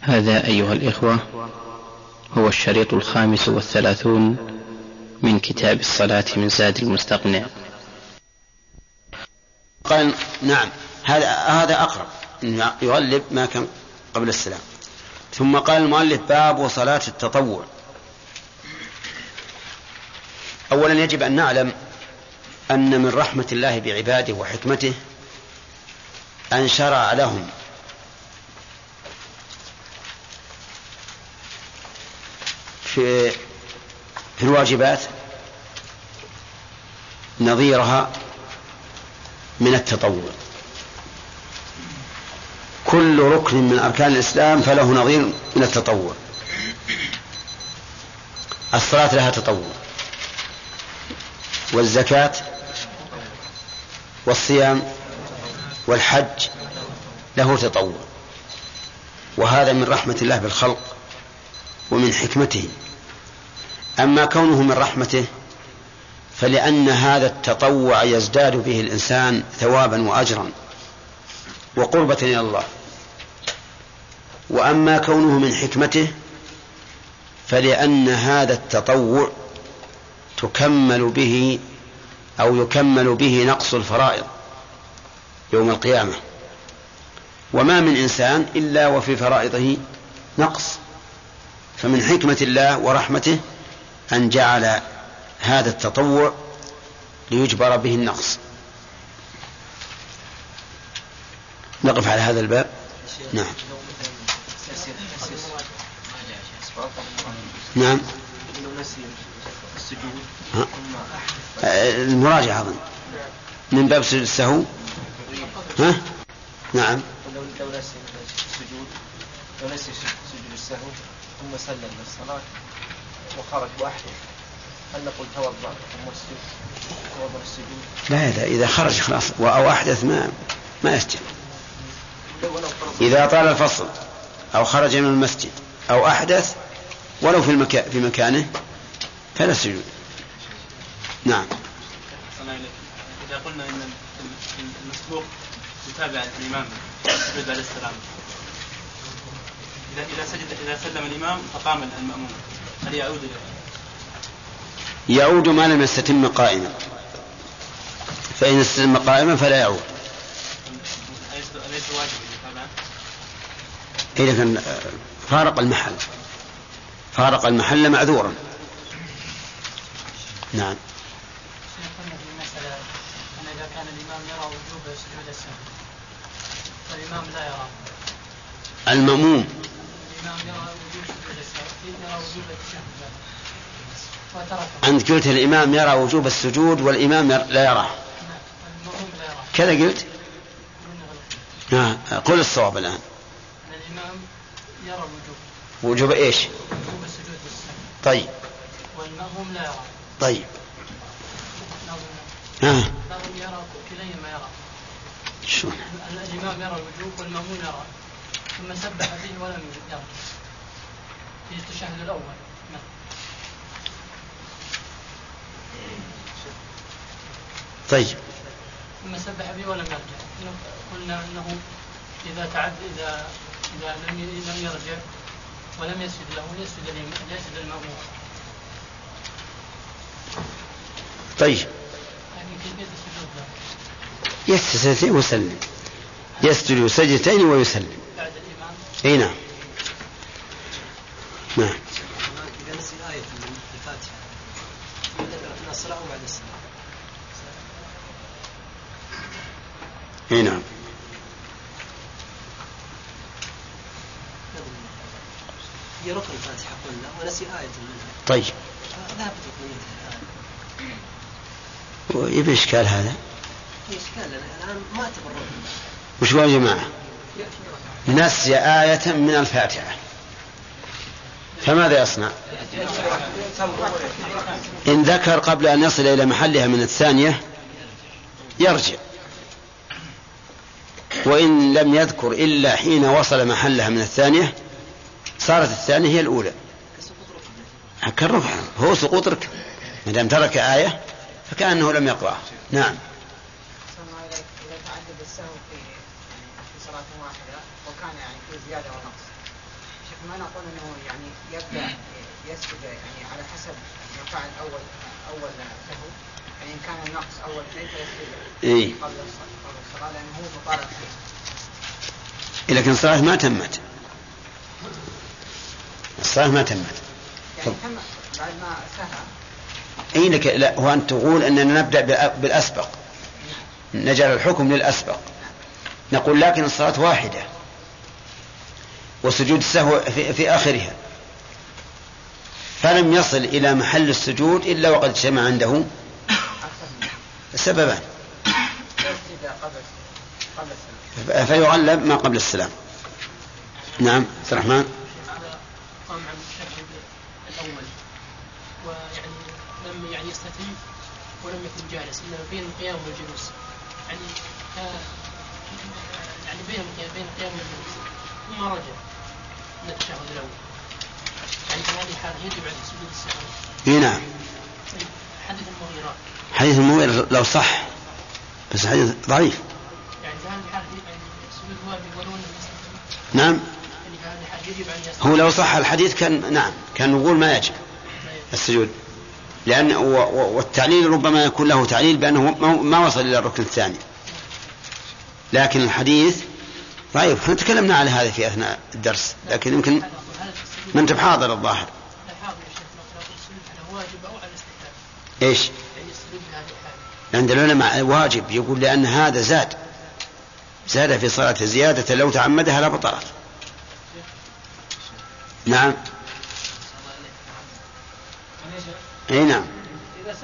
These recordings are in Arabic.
هذا أيها الإخوة هو الشريط الخامس والثلاثون من كتاب الصلاة من زاد المستقنع. قال نعم هذا هذا أقرب يغلب ما كان قبل السلام. ثم قال المؤلف باب صلاة التطوع. أولا يجب أن نعلم أن من رحمة الله بعباده وحكمته أن شرع لهم في في الواجبات نظيرها من التطوع. كل ركن من أركان الإسلام فله نظير من التطوع. الصلاة لها تطوع. والزكاة والصيام والحج له تطوع. وهذا من رحمة الله بالخلق. ومن حكمته. أما كونه من رحمته فلأن هذا التطوع يزداد به الإنسان ثوابا وأجرا وقربة إلى الله. وأما كونه من حكمته فلأن هذا التطوع تكمل به أو يكمل به نقص الفرائض يوم القيامة. وما من إنسان إلا وفي فرائضه نقص. فمن حكمة الله ورحمته أن جعل هذا التطوع ليجبر به النقص. نقف على هذا الباب. نعم. نعم. المراجعة أظن. من باب سجود السهو. ها؟ نعم. لو نسي لو نسي سجود السهو. ثم سلم الصلاة وخرج وأحدث. هل نقول توضأ ثم اسجد توضأ السجود؟ لا إذا إذا خرج خلاص. أو أحدث ما ما يسجد. إذا طال الفصل أو خرج من المسجد أو أحدث ولو في المكان في مكانه فلا سجود. نعم. إذا قلنا أن المسبوق يتابع الإمام يسجد بعد السلام. إذا إذا سجد إذا سلم الإمام أقام المأموم. هل يعود يعود ما لم يستتم قائما. فإن استتم قائما فلا يعود. أليس واجبا؟ إذا كان فارق المحل. فارق المحل معذورا. نعم. إذا كان الإمام يرى وجوب سجود السهو والإمام لا يرى. المأموم. يرى وجوب يرى وجوب وتركه أنت قلت الإمام يرى وجوب السجود والإمام لا يراه كذا قلت؟ نعم قل الصواب الآن. الإمام يرى الوجوب وجوب إيش؟ وجوب السجود طيب. والمأموم لا يرى طيب. لازم يرى كليهما يرى شو الإمام يرى الوجوب والمأمون يرى. ثم سبح به ولم يرى في التشهد الأول. مثلا طيب. ثم سبح به ولم يرجع قلنا أنه إذا تعد إذا إذا لم لم يرجع ولم يسجد له يسجد يسجد المأمون طيب. له يسجد سجدتين ويسلم. يسجد سجدتين ويسلم. اي نعم. نعم. إذا نسي آية من الفاتحة الصلاة وبعد السلام اي نعم. هي ركن الفاتحة قلنا ونسي آية منها طيب. ذهبت ركنيتها الآن ويبي اشكال هذا إشكال الآن ما أعتبر ركن وش يا ركن نسي آية من الفاتحة. فماذا يصنع؟ إن ذكر قبل أن يصل إلى محلها من الثانية يرجع. وإن لم يذكر إلا حين وصل محلها من الثانية صارت الثانية هي الأولى. كالركن هو سقوط ركن ما دام ترك آية فكأنه لم يقرأها نعم ثم إذا إذا تعدد السهو في في صلاة واحدة وكان يعني في زيادة ونقص. شيخ ما نقول إنه يعني يبدأ يسجد يعني على حسب ما فعل أول اول سهو يعني إن كان النقص أول شيء فيسجد إيه. قبل الصلاة الصلاة لأنه هو مطالب فيه. لكن الصلاة ما تمت. الصلاة ما تمت. يعني تم بعد ما سهى اي لك لا هو انت تقول أننا نبدأ بالأسبق. نجعل الحكم للأسبق. نقول لكن الصلاة واحدة. وسجود السهو في, في آخرها. فلم يصل إلى محل السجود إلا وقد اجتمع عنده سببان. يسجد قبل قبل السلام ف- فيغلب ما قبل السلام. نعم عبد الرحمن. ويعني لم يعني يستتم ولم يكن جالس انما بين القيام والجلوس. يعني كان يعني بين القيام والجلوس. ثم رجع. من التشهد الأول. يعني في هذه الحالة يجب عليه سجود السهو إي نعم. حديث المغيرات. حديث المغيرة لو صح. بس حديث ضعيف. يعني في هذه الحالة يعني السجود واجب ولو نعم. يعني يجب هو لو صح الحديث كان نعم كان نقول ما يجب. السجود. لأن والتعليل ربما يكون له تعليل بأنه ما- ما وصل إلى الركن الثاني. لكن الحديث ضعيف إحنا تكلمنا على هذا في أثناء الدرس لكن يمكن ما انت بحاضر الظاهر. إيش؟ عند العلماء واجب يقول لأن هذا زاد. زاد في صلاة زيادة لو تعمدها لبطلت. نعم. إي نعم. اذا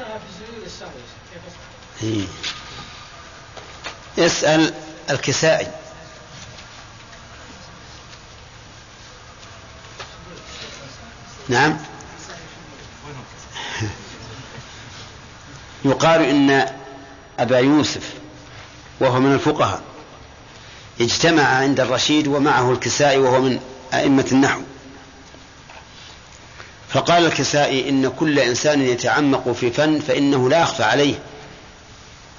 في كيف. يسأل الكسائي. نعم. يقال إن أبا يوسف وهو من الفقهاء اجتمع عند الرشيد ومعه الكسائي وهو من أئمة النحو. فقال الكسائي إن كل إنسان يتعمق في فن فإنه لا يخفى عليه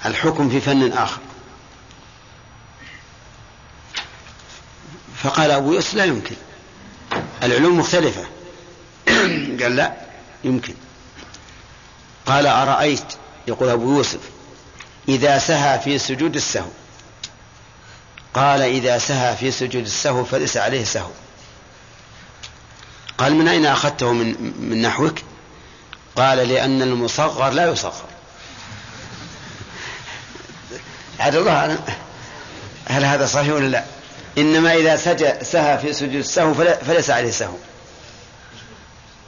الحكم في فن آخر. فقال أبو يوسف لا يمكن العلوم مختلفة. قال لا يمكن. قال أرأيت؟ يقول أبو يوسف إذا سهى في سجود السهو. قال إذا سهى في سجود السهو فليس عليه سهو. قال من أين أخذته من, من نحوك؟ قال لأن المصغر لا يصغر. عاد الله هل هذا صحيح ولا لا؟ إنما إذا سهى في سجود السهو فليس عليه سهو.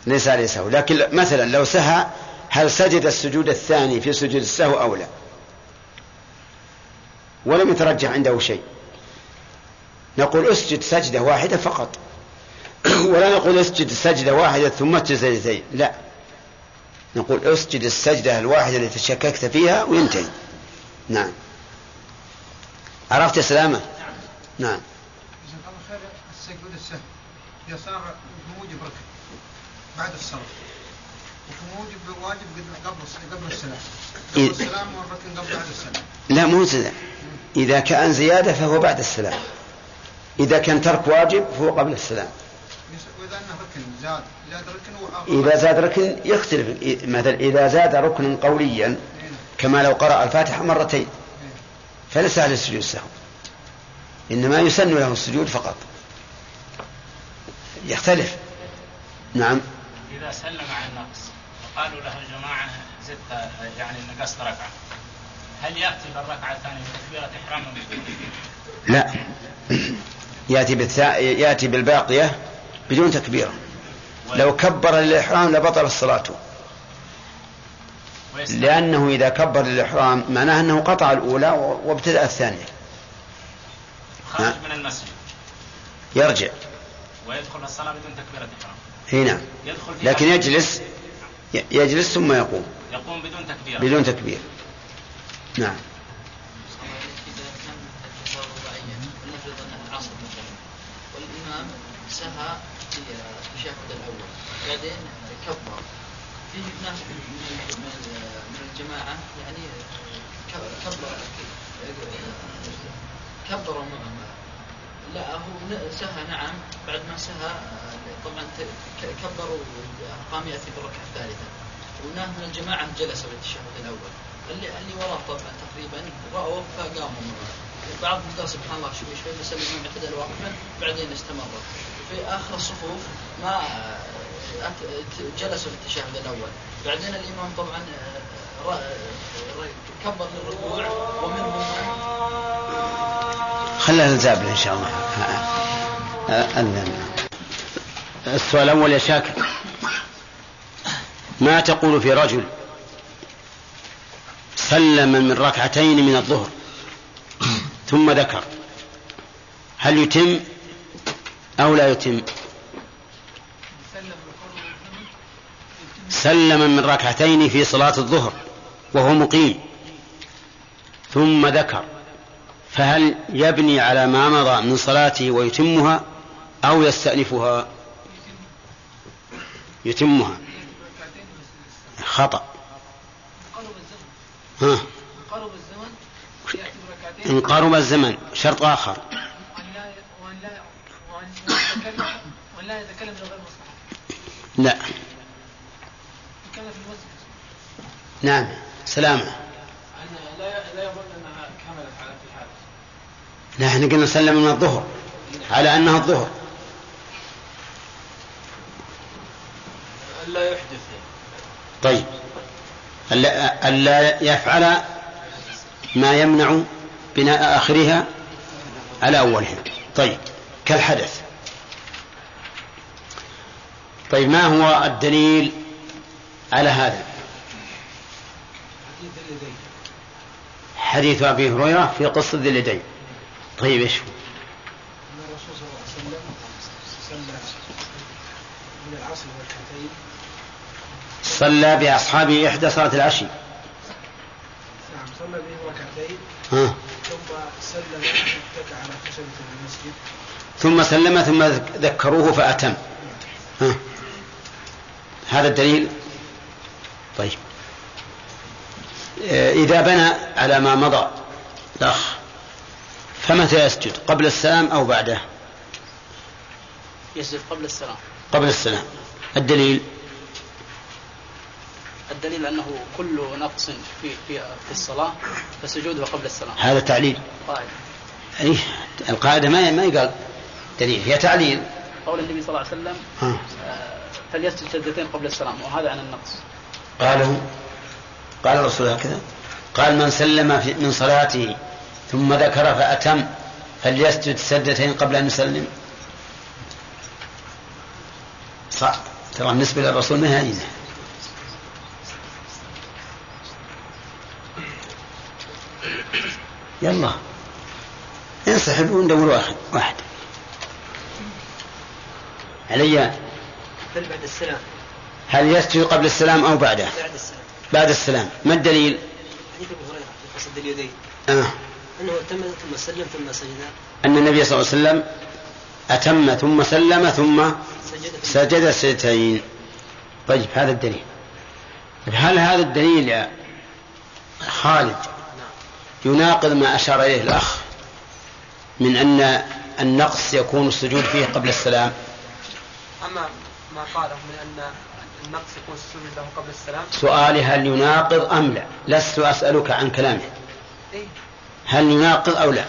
ليس عليه سهو. لكن مثلا لو سهى هل سجد السجود الثاني في سجود السهو أو لا؟ ولم يترجح عنده شيء. نقول اسجد سجدة واحدة فقط. ولا نقول اسجد سجدة واحدة ثم اسجد سجدتين. لا. نقول اسجد السجدة الواحدة التي تشككت فيها وينتهي. نعم. عرفت يا سلامة؟ نعم. جزاك الله خير. السجود السهو. صار بموجب بعد الصلاة. وفي موجب واجب قبل السلام. قبل إيه. السلام والركن قبل بعد السلام. لا مو زيادة إذا كان زيادة فهو بعد السلام. إذا كان ترك واجب فهو قبل السلام. وإذا أنه ركن زاد. زاد ركن إذا زاد ركن يختلف. مثلا إذا زاد ركنا قوليا كما لو قرأ الفاتحة مرتين. فليس عليه السجود السهو إنما يسن له السجود فقط. يختلف. نعم. إذا سلم عن النقص وقالوا له الجماعة زدت يعني نقصت ركعة. هل يأتي بالركعة الثانية بتكبيرة إحرام لا. يأتي, بالثا... يأتي بالباقية بدون تكبيرة لو كبر للإحرام لبطل الصلاة. لأنه إذا كبر للإحرام معناه أنه قطع الأولى وابتدأ الثانية. خرج نعم. من المسجد. يرجع. ويدخل الصلاة بدون تكبيرة إحرام. هي نعم يدخل في لكن يجلس يجلس ثم يقوم يقوم بدون تكبيرة بدون تكبير نعم والإمام سهى في التشهد الأول بعدين كبر في ناس من من من الجماعة يعني كبر كبروا معه لا هو سهى نعم بعد ما سهى آه، طبعا كبروا قام ياتي بالركعه الثالثه وناه من الجماعه جلس بالتشهد الأول اللي اللي وراه طبعا تقريبا راوا فقاموا بعضهم قال سبحان الله شوي شوي بس الامام اعتدل واقفا بعدين استمر في اخر الصفوف ما آه، جلسوا في التشهد الأول بعدين الامام طبعا آه، كبر للركوع ومنهم من خلها الزابلة إن شاء الله أذن السؤال الأول يا شاكر. ما تقول في رجل سلم من ركعتين من الظهر ثم ذكر؟ هل يتم أو لا يتم؟ سلم من ركعتين في صلاة الظهر وهو مقيم ثم ذكر فهل يبني على ما مضى من صلاته ويتمها أو يستأنفها؟ يتمها. خطأ. ها؟ إن قرب الزمن شرط آخر. لا. لا نعم. سلامة. لا يظن أنها كملت على الحال نحن قلنا سلم من الظهر على أنها الظهر. ألا يحدث. طيب. ألا ألا يفعل ما يمنع بناء آخرها على أولها. طيب. كالحدث. طيب ما هو الدليل على هذا؟ حديث أبي هريرة في قصة ذي اليدين. طيب إيش هو؟ الرسول صلى الله عليه وسلم من العصر ركعتين صلى بأصحابه إحدى صلاة العشي. نعم صلى بهم ركعتين. ها. ثم سلم على خشبة المسجد. ثم سلم ثم ذكروه فأتم. ها. هذا الدليل؟ طيب. آه، إذا بنى على ما مضى الأخ فمتى يسجد؟ قبل السلام أو بعده؟ يسجد قبل السلام. قبل السلام. الدليل؟ الدليل أنه كل نقص في في في الصلاة فسجوده قبل السلام. هذا تعليل. قائل أي القاعدة ما ما يقال دليل هي تعليل. قول النبي صلى الله عليه وسلم ها. آه، فليسجد سجدتين قبل السلام وهذا عن النقص. قاله قال الرسول هكذا قال من سلم في من صلاته ثم ذكر فأتم فليسجد سجدتين قبل أن يسلم. صح. ترى بالنسبة للرسول ما هي يلا. انسحب وندور واحد. واحد. علي. بعد السلام؟ هل يسجد قبل السلام أو بعده؟ بعد السلام. بعد السلام. ما الدليل؟ حديث أبو هريرة في قصد اليدين. آه. أنه تم ثم سلم ثم سجد. أن النبي صلى الله عليه وسلم أتم ثم سلم ثم سجد سجدتين. طيب هذا الدليل. طيب هل هذا الدليل يا خالد يناقض ما أشار إليه الأخ من أن النقص يكون السجود فيه قبل السلام. أما ما قاله من أن النقص يكون السجود له قبل السلام؟ سؤالي هل يناقض أم لا؟ لست أسألك عن كلامه. إيه. هل يناقض أو لا؟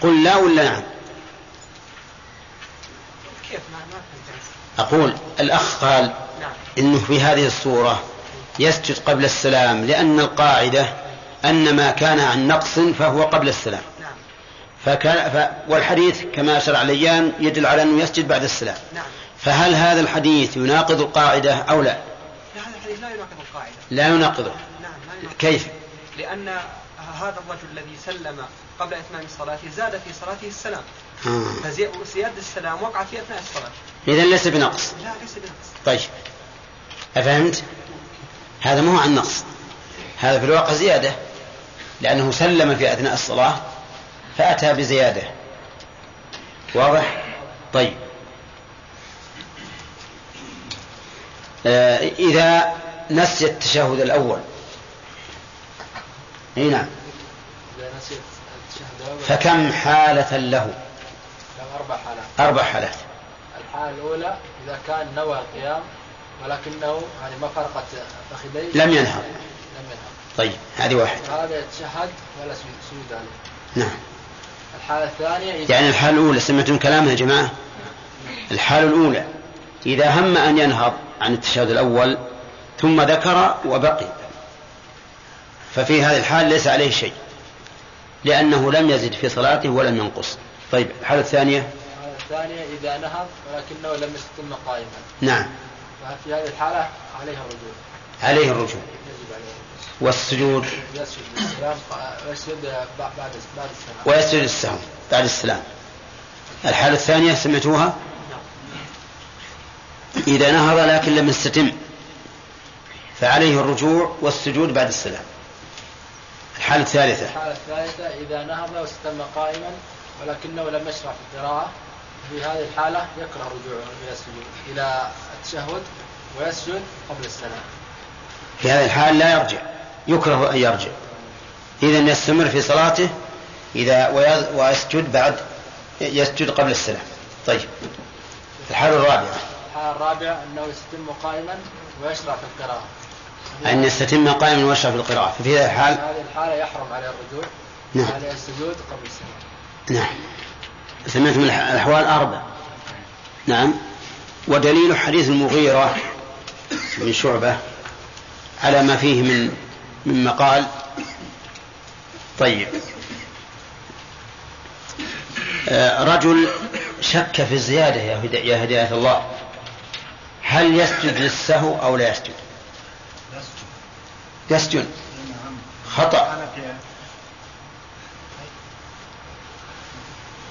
قل لا ولا نعم؟ كيف ما ما أقول الأخ قال نعم. إنه في هذه الصورة يسجد قبل السلام لأن القاعدة أن ما كان عن نقص فهو قبل السلام. نعم. فكان ف... والحديث كما أشار عليان يدل على أنه يسجد بعد السلام. نعم. فهل هذا الحديث يناقض القاعدة أو لا؟ لا هذا الحديث لا يناقض القاعدة. لا يناقضه. نعم لا يناقض كيف؟ لأن هذا الرجل الذي سلم قبل إتمام صلاته زاد في صلاته السلام. آه. فزيادة السلام وقع في أثناء الصلاة. إذا ليس بنقص. لا ليس بنقص. طيب. أفهمت؟ هذا ما هو عن نقص. هذا في الواقع زيادة. لأنه سلم في أثناء الصلاة فأتى بزيادة. واضح؟ طيب. آه إذا نسي التشهد الأول. أي نعم. فكم حالة له؟ أربع حالات. أربع حالات. الحالة الأولى إذا كان نوى القيام ولكنه يعني ما فرقت فخذيه لم ينهض. طيب هذه واحد. هذا يتشهد ولا سجود؟ نعم. الحالة الثانية يعني الحالة الأولى سمعتم كلامه يا جماعة؟ الحالة الأولى إذا هم أن ينهض عن التشهد الأول ثم ذكر وبقي. ففي هذه الحال ليس عليه شيء لأنه لم يزد في صلاته ولم ينقص. طيب الحالة الثانية؟ الحالة الثانية إذا نهض ولكنه لم يستتم قائما. نعم. ففي هذه الحالة عليه الرجوع. عليه الرجوع. والسجود. ويسجد السهو بعد السلام. الحالة الثانية سمعتوها؟ إذا نهض لكن لم يستتم فعليه الرجوع والسجود بعد السلام. الحالة الثالثة. الحالة الثالثة إذا نهض واستتم قائما ولكنه لم يشرع في القراءة في هذه الحالة يكره رجوعه إلى السجود إلى التشهد ويسجد قبل السلام. في هذه الحال لا يرجع. يكره أن يرجع. إذا يستمر في صلاته إذا ويسجد بعد يسجد قبل السلام. طيب. الحالة الرابعة الحالة الرابعة أنه يستتم قائما ويشرع في القراءة. أن يستتم قائما ويشرع في القراءة. ففي هذه في الحال هذه الحالة يحرم عليه الرجوع. نعم. عليه السجود قبل السلام. نعم. سمعتم الح- الأحوال أربع. نعم. ودليل حديث المغيرة بن شعبة على ما فيه من من مقال طيب. آه، رجل شك في الزيادة يا هدا- يا هداية الله. هل يسجد للسهو أو لا يسجد؟ يسجد. خطأ.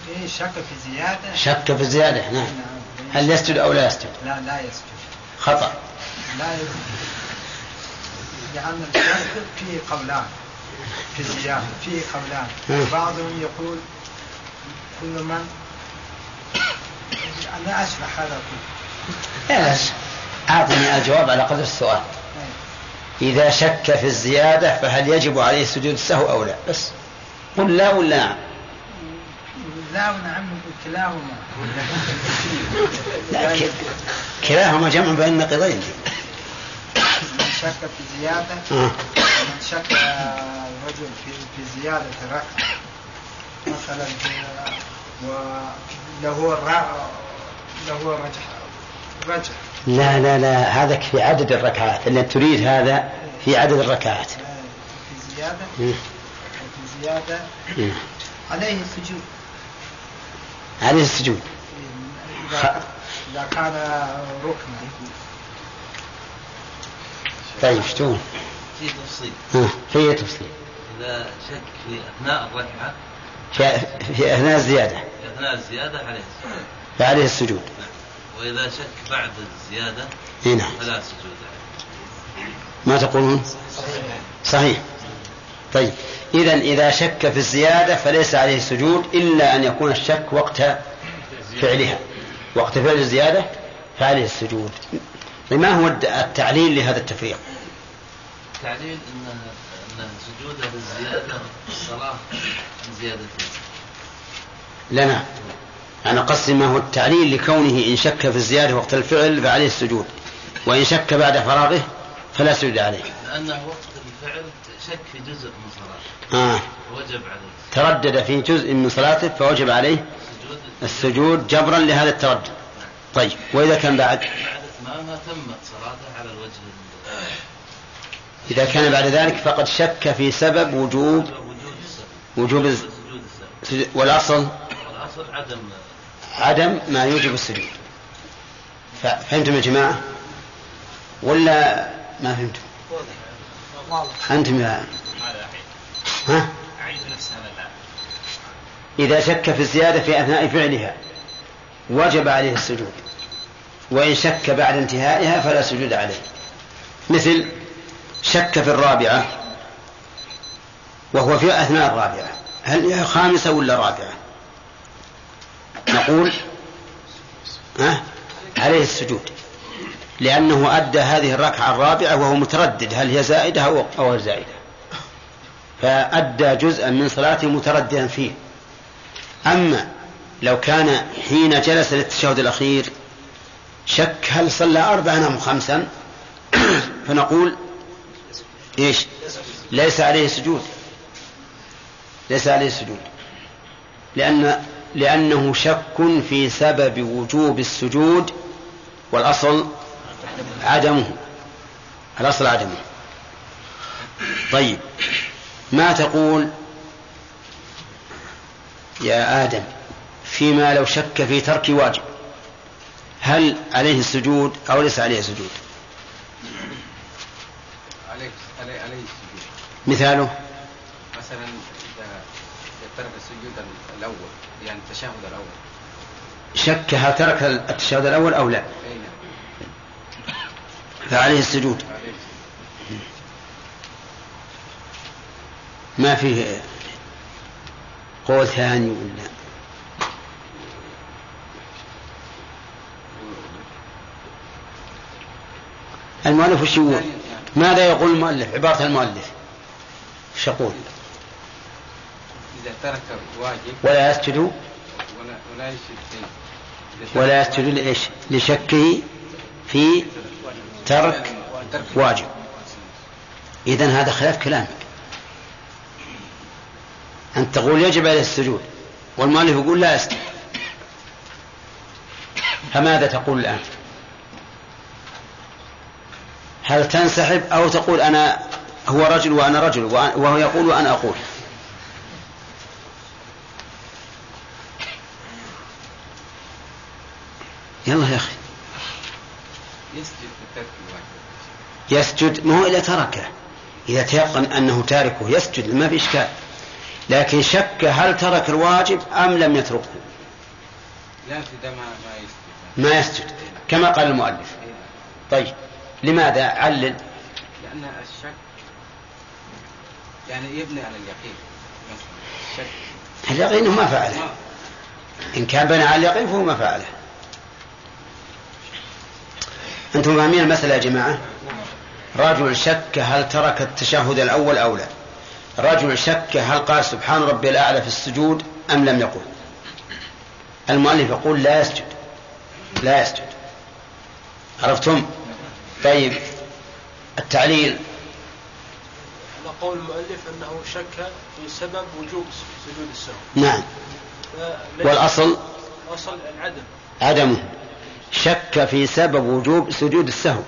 في شك في زيادة؟ شك في الزيادة نعم. هل يسجد أو لا يسجد؟ لا لا يسجد. خطأ. لا يسجد. لأن الشك فيه قولان في الزيادة فيه قولان. مم. بعضهم يقول كل من أنا أشرح هذا كله لا أعطني الجواب على قدر السؤال. إذا شك في الزيادة فهل يجب عليه سجود السهو أو لا؟ بس. قل لا ولا نعم لا ونعم كلاهما. لا كلاهما جمع بين النقيضين شك في زيادة آه. من شك الرجل في في زيادة ركعة مثلا وله له رجح رجح لا لا لا هذا في عدد الركعات اللي تريد هذا في عدد الركعات في زيادة. في زيادة. عليه السجود عليه السجود إذا كان ركنا طيب شتون؟ في تفصيل. ها في تفصيل؟ إذا شك في أثناء الركعة. في, في أثناء الزيادة. في أثناء الزيادة عليه السجود. فعليه السجود. وإذا شك بعد الزيادة إي نعم. فلا سجود عليه. ما تقولون؟ صحيح. طيب إذا إذا شك في الزيادة فليس عليه سجود إلا أن يكون الشك وقت فعلها. وقت فعل الزيادة فعليه السجود. ما هو التعليل لهذا التفريق؟ التعليل أن أن سجوده للزيادة في الصلاة عن زيادتين لنا. أنا قصدي ما هو التعليل لكونه إن شك في الزيادة وقت الفعل فعليه السجود وإن شك بعد فراغه فلا سجود عليه. لأنه وقت الفعل شك في جزء من صلاته. آه. وجب عليه. تردد في جزء من صلاته فوجب عليه سجود السجود جبرا لهذا التردد. طيب وإذا كان بعد؟ بعد إتمامها تمت صلاته على الوجه ال- إذا كان بعد ذلك فقد شك في سبب وجوب وجوب الز- سجود السبب سجود- والأصل عدم عدم ما يوجب السجود. فهمتم يا جماعة؟ ولا ما فهمتم؟ أنتم يا ها؟ إذا شك في الزيادة في أثناء فعلها وجب عليه السجود وإن شك بعد انتهائها فلا سجود عليه. مثل شك في الرابعة وهو في أثناء الرابعة. هل هي خامسة ولا رابعة؟ نقول ها؟ عليه السجود. لأنه أدى هذه الركعة الرابعة وهو متردد هل هي زائدة أو أو زائدة؟ فأدى جزءا من صلاته مترددا فيه. أما لو كان حين جلس للتشهد الأخير شك هل صلى أربعا أم خمسا؟ فنقول إيش؟ ليس عليه سجود. ليس عليه سجود. لأن لأنه شك في سبب وجوب السجود والأصل عدمه. الأصل عدمه. طيب ما تقول يا آدم فيما لو شك في ترك واجب؟ هل عليه السجود أو ليس عليه سجود؟ عليه عليه عليه السجود. مثاله؟ مثلا إذا إذا ترك السجود الأول يعني التشهد الأول. شك هل ترك التشهد الأول أو لا؟ نعم. فعليه السجود. ما فيه قول ثاني ولا؟ المؤلف وش يقول ماذا يقول المؤلف؟ عبارة المؤلف. وش يقول؟ إذا ترك واجب ولا يسجد؟ ولا ولا يسجد ولا يسجد لإيش؟ لشكه في ترك واجب. إذن هذا خلاف كلامك. أنت تقول يجب عليه السجود والمؤلف يقول لا يسجد. فماذا تقول الآن؟ هل تنسحب أو تقول أنا هو رجل وأنا رجل وهو يقول وأنا أقول؟ يلا يا أخي. يسجد ما هو إذا تركه. إذا تيقن أنه تاركه يسجد ما في إشكال. لكن شك هل ترك الواجب أم لم يتركه. لا ما ما يسجد. ما يسجد. كما قال المؤلف. طيب. لماذا علل؟ لأن الشك يعني يبني على اليقين. الشك. اليقين ما فعله. إن كان بنى على اليقين فهو ما فعله. أنتم فاهمين المسألة يا جماعة؟ رجل شك هل ترك التشهد الأول أو لا؟ رجل شك هل قال سبحان ربي الأعلى في السجود أم لم يقل؟ المؤلف يقول لا يسجد. لا يسجد. عرفتم؟ طيب التعليل. على قول المؤلف أنه شك في سبب وجوب سجود السهو نعم. والأصل؟ الأصل العدم. عدمه شك في سبب وجوب سجود السهو.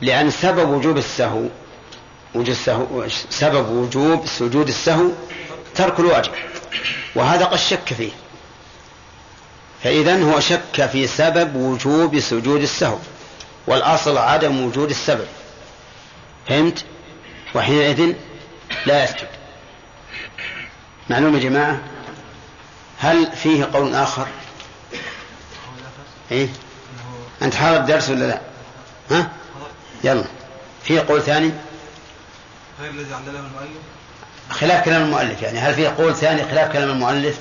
لأن سبب وجوب السهو وجوب السهو سبب وجوب سجود السهو ترك الواجب وهذا قد شك فيه. فإذا هو شك في سبب وجوب سجود السهو. والأصل عدم وجود السبب. فهمت؟ وحينئذ لا يسجد. معلوم يا جماعة؟ هل فيه قول آخر؟ إيه؟ أنت حاضر الدرس ولا لا؟ ها؟ يلا. في قول ثاني؟ غير الذي علله المؤلف؟ خلاف كلام المؤلف يعني. هل في قول ثاني خلاف كلام المؤلف؟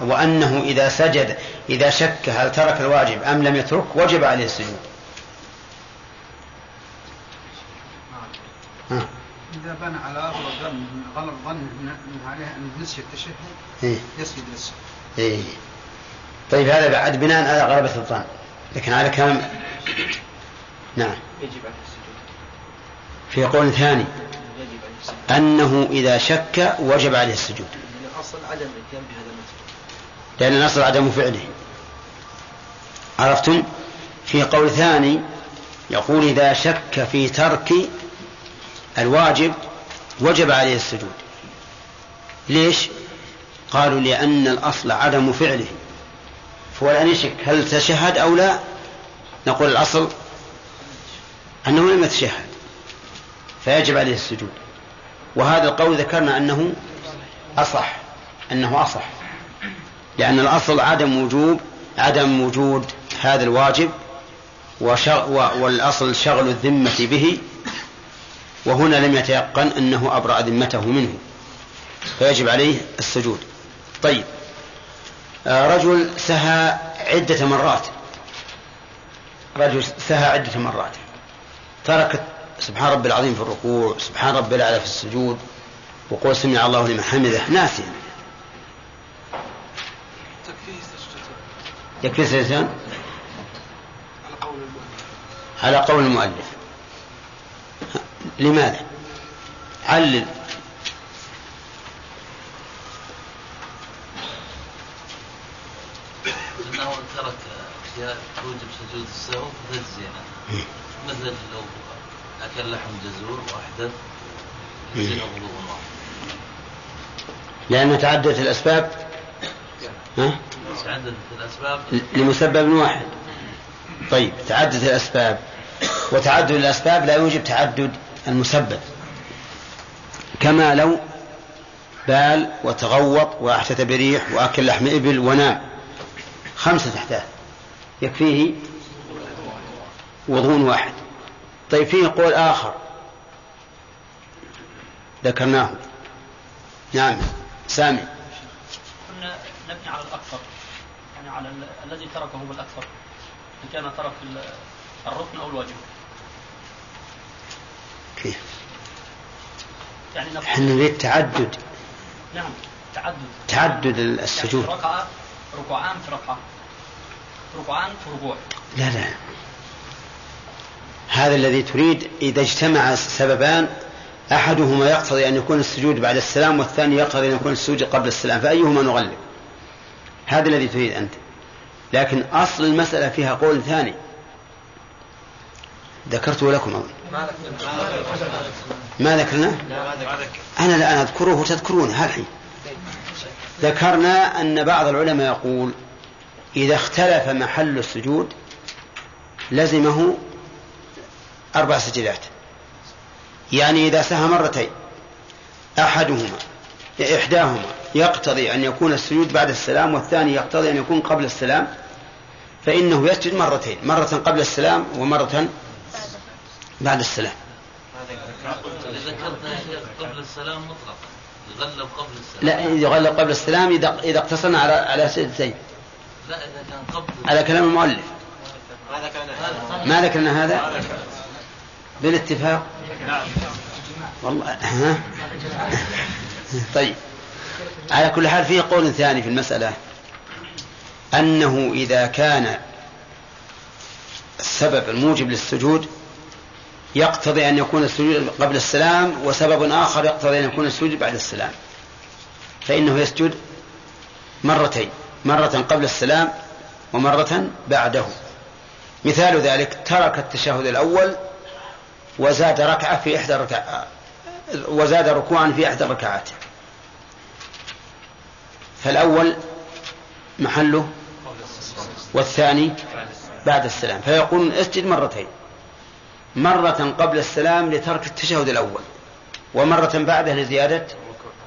وأنه إذا سجد إذا شك هل ترك الواجب أم لم يترك وجب عليه السجود. ها. إذا بنى على أغلب ظن غلط ظن من من عليه أن نسي التشهد إيه. يسجد للسهو إيه. طيب هذا بعد بناء على غلبة الظن لكن على كلام نعم. يجب عليه السجود. في قول ثاني. يجب عليه السجود. أنه إذا شك وجب عليه السجود. لأن الأصل عدم الإتيان بهذا المسجد. لأن الأصل عدم فعله. عرفتم؟ في قول ثاني يقول إذا شك في ترك الواجب وجب عليه السجود. ليش؟ قالوا لأن الأصل عدم فعله. فهو الآن يشك هل تشهد أو لا. نقول الأصل أنه لم يتشهد فيجب عليه السجود. وهذا القول ذكرنا أنه أصح أنه أصح. لأن الأصل عدم وجوب عدم وجود هذا الواجب والأصل شغل الذمة به وهنا لم يتيقن أنه أبرأ ذمته منه. فيجب عليه السجود. طيب. آه، رجل سهى عدة مرات. رجل سهى عدة مرات. ترك سبحان ربي العظيم في الركوع سبحان ربي الأعلى في السجود وقول سمع الله لمن حمده. ناسيا تكفيه يكفي سجدتان على قول المؤلف. لماذا؟ علل. انه ترك اشياء توجب سجود السهو فتجزينا مثل لو أكل لحم جزور وأحدث يجزينا وضوء واحد لأن تعددت الأسباب؟ ها؟ تعددت الأسباب. لمسبب واحد. طيب تعدد الأسباب. وتعدد الأسباب لا يوجب تعدد المسبب كما لو بال وتغوط وأحدث بريح وأكل لحم إبل ونام خمسة أحداث يكفيه وضوء واحد. طيب فيه قول آخر. ذكرناه. نعم. سامي. كنا نبني على الأكثر. يعني على ال- الذي تركه هو الأكثر إن كان ترك ال- الركن أو الواجب. كيف يعني إحنا نريد تعدد. نعم تعدد. تعدد السجود. يعني ركعة ركوعان في ركعة. ركوعان في ركوع. لا لا. هذا الذي تريد إذا اجتمع سببان أحدهما يقتضي أن يكون السجود بعد السلام والثاني يقتضي أن يكون السجود قبل السلام. فأيهما نغلب هذا الذي تريد أنت. لكن أصل المسألة فيها قول ثاني. ذكرته لكم أول ما ذكرنا؟ أنا الآن أذكره وتذكرونه هالحين ذكرنا أن بعض العلماء يقول إذا اختلف محل السجود لزمه أربع سجدات. يعني إذا سهى مرتين أحدهما إحداهما يقتضي أن يكون السجود بعد السلام والثاني يقتضي أن يكون قبل السلام فإنه يسجد مرتين مرة قبل السلام ومرة بعد السلام. قبل السلام مطلقا يغلب قبل السلام لا يغلق قبل السلام إذا إذا اقتصرنا على على سجدتين لا اذا كان قبل على كلام المؤلف. ما ذكرنا هذا؟ بالاتفاق. والله ها؟ طيب. على كل حال فيه قول ثاني في المسألة. أنه إذا كان السبب الموجب للسجود يقتضي أن يكون السجود قبل السلام وسبب آخر يقتضي أن يكون السجود بعد السلام. فإنه يسجد مرتين مرة قبل السلام ومرة بعده. مثال ذلك ترك التشهد الأول وزاد ركعة في إحدى الركعات وزاد ركوعا في إحدى الركعات. فالأول محله والثاني بعد السلام. فيقول اسجد مرتين. مرة قبل السلام لترك التشهد الأول ومرة بعده لزيادة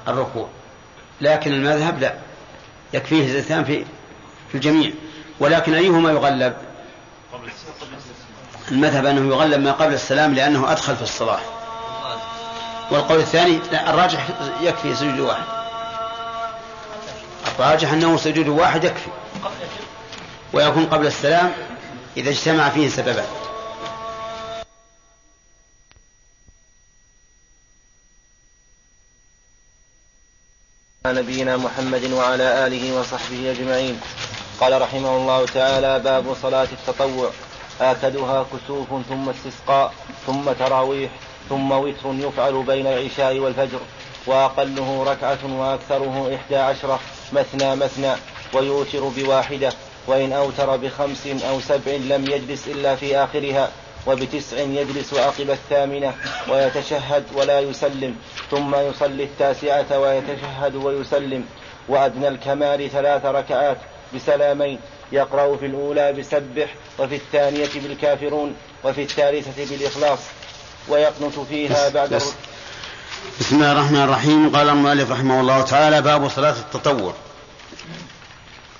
الركوع. لكن المذهب لا يكفيه زيتان في في الجميع. ولكن أيهما يغلب؟ المذهب أنه يغلب ما قبل السلام لأنه أدخل في الصلاة. والقول الثاني لا الراجح يكفي سجود واحد. الراجح أنه سجود واحد يكفي. ويكون قبل السلام إذا اجتمع فيه سببان. نبينا محمد وعلى آله وصحبه أجمعين. قال رحمه الله تعالى باب صلاة التطوع. آكدها كسوف ثم استسقاء ثم تراويح ثم وتر يفعل بين العشاء والفجر وأقله ركعة وأكثره إحدى عشرة مثنى مثنى ويوتر بواحدة وإن أوتر بخمس أو سبع لم يجلس إلا في آخرها. وبتسع يجلس عقب الثامنة ويتشهد ولا يسلم ثم يصلي التاسعة ويتشهد ويسلم. وأدنى الكمال ثلاث ركعات بسلامين يقرأ في الأولى بسبح وفي الثانية بالكافرون وفي الثالثة بالإخلاص. ويقنت فيها بعد بس. بسم الله الرحمن الرحيم. قال المؤلف رحمه الله تعالى باب صلاة التطوع.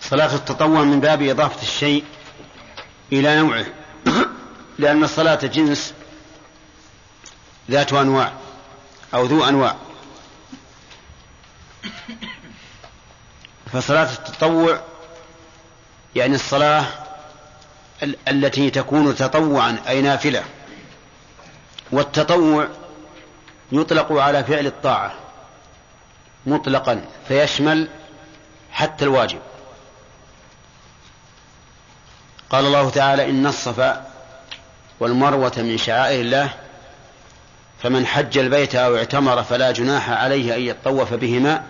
صلاة التطوع من باب إضافة الشيء إلى نوعه. لأن الصلاة جنس ذات أنواع أو ذو أنواع. فصلاة التطوع يعني الصلاة ال- التي تكون تطوعا أي نافلة. والتطوع يطلق على فعل الطاعة مطلقا فيشمل حتى الواجب. قال الله تعالى إن الصفا والمروة من شعائر الله فمن حج البيت أو اعتمر فلا جناح عليه أن يطوف بهما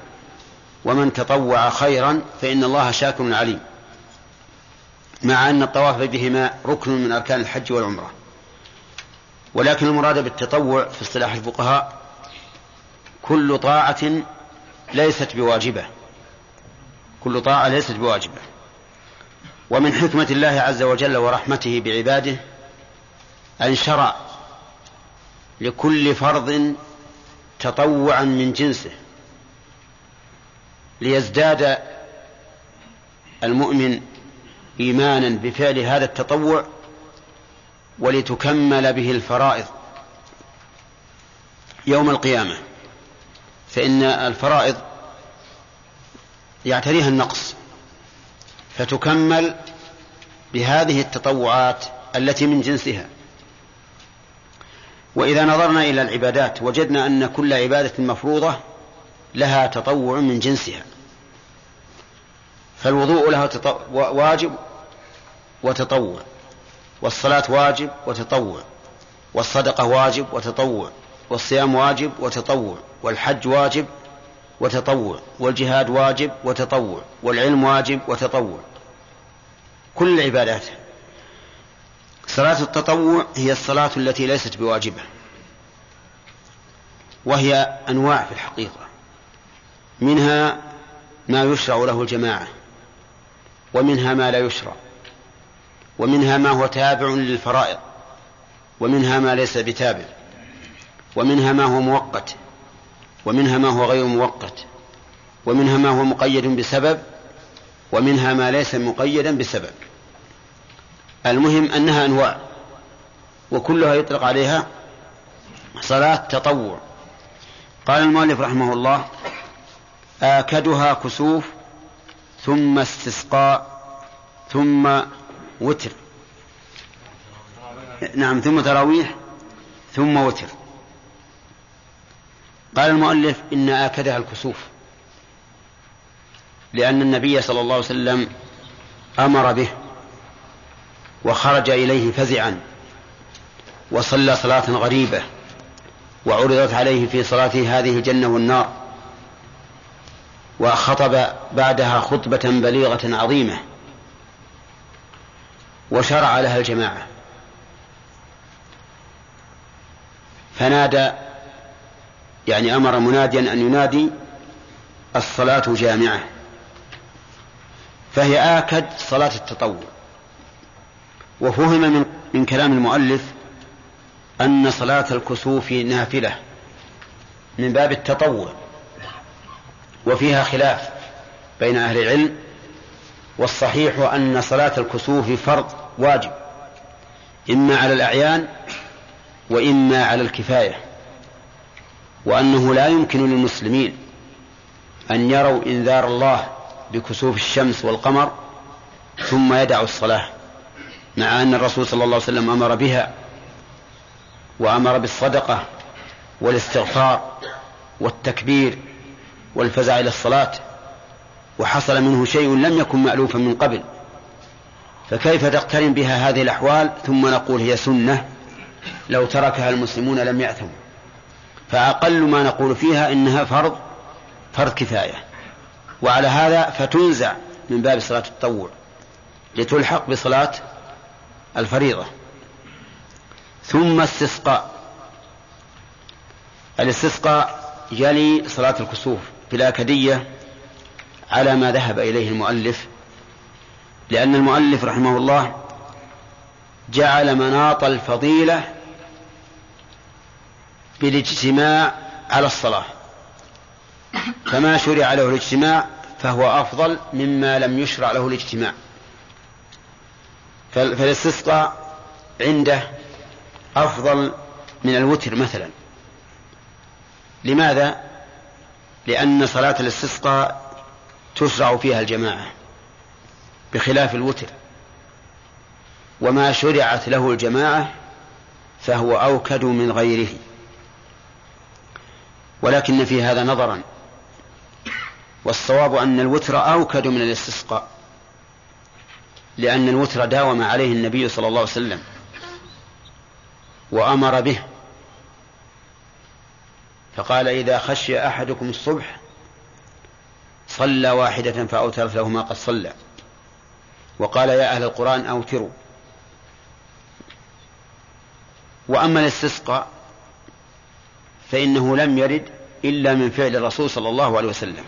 ومن تطوع خيرا فإن الله شاكر عليم. مع أن الطواف بهما ركن من أركان الحج والعمرة. ولكن المراد بالتطوع في اصطلاح الفقهاء كل طاعة ليست بواجبة. كل طاعة ليست بواجبة. ومن حكمة الله عز وجل ورحمته بعباده أن شرع لكل فرض تطوعا من جنسه ليزداد المؤمن إيمانا بفعل هذا التطوع ولتكمل به الفرائض يوم القيامة. فإن الفرائض يعتريها النقص فتكمل بهذه التطوعات التي من جنسها. وإذا نظرنا إلى العبادات وجدنا أن كل عبادة مفروضة لها تطوع من جنسها. فالوضوء له واجب وتطوع. والصلاة واجب وتطوع. والصدقة واجب وتطوع. والصيام واجب وتطوع. والحج واجب وتطوع. والجهاد واجب وتطوع. والعلم واجب وتطوع. كل العبادات صلاة التطوع هي الصلاة التي ليست بواجبة وهي أنواع في الحقيقة منها ما يشرع له الجماعة ومنها ما لا يشرع ومنها ما هو تابع للفرائض ومنها ما ليس بتابع ومنها ما هو مؤقت ومنها ما هو غير مؤقت ومنها ما هو مقيد بسبب ومنها ما ليس مقيدا بسبب. المهم أنها أنواع وكلها يطلق عليها صلاة تطوع. قال المؤلف رحمه الله آكدها كسوف ثم استسقاء ثم وتر. نعم ثم تراويح ثم وتر. قال المؤلف إن آكدها الكسوف لأن النبي صلى الله عليه وسلم أمر به. وخرج إليه فزعا وصلى صلاة غريبة وعرضت عليه في صلاته هذه الجنة والنار وخطب بعدها خطبة بليغة عظيمة وشرع لها الجماعة. فنادى يعني أمر مناديا أن ينادي الصلاة جامعة فهي آكد صلاة التطوع. وفهم من, من كلام المؤلف أن صلاة الكسوف نافلة من باب التطوع وفيها خلاف بين أهل العلم والصحيح أن صلاة الكسوف فرض واجب إما على الأعيان وإما على الكفاية وأنه لا يمكن للمسلمين أن يروا إنذار الله بكسوف الشمس والقمر ثم يدعوا الصلاة. مع أن الرسول صلى الله عليه وسلم أمر بها وأمر بالصدقة والاستغفار والتكبير والفزع إلى الصلاة وحصل منه شيء لم يكن مألوفا من قبل فكيف تقترن بها هذه الأحوال؟ ثم نقول هي سنة لو تركها المسلمون لم يأثموا فأقل ما نقول فيها إنها فرض فرض كفاية. وعلى هذا فتنزع من باب صلاة التطوع. لتلحق بصلاة الفريضة. ثم استسقاء الاستسقاء يلي صلاة الكسوف في الآكدية على ما ذهب إليه المؤلف لأن المؤلف رحمه الله جعل مناط الفضيلة بالاجتماع على الصلاة. فما شرع له الاجتماع فهو أفضل مما لم يشرع له الاجتماع. فالاستسقاء عنده أفضل من الوتر مثلا. لماذا؟ لأن صلاة الاستسقاء تشرع فيها الجماعة بخلاف الوتر. وما شرعت له الجماعة فهو أوكد من غيره. ولكن في هذا نظرا. والصواب أن الوتر أوكد من الاستسقاء لأن الوتر داوم عليه النبي صلى الله عليه وسلم وأمر به. فقال إذا خشي أحدكم الصبح صلى واحدة فأوترت له ما قد صلى. وقال يا أهل القرآن أوتروا. وأما الاستسقاء فإنه لم يرد إلا من فعل الرسول صلى الله عليه وسلم.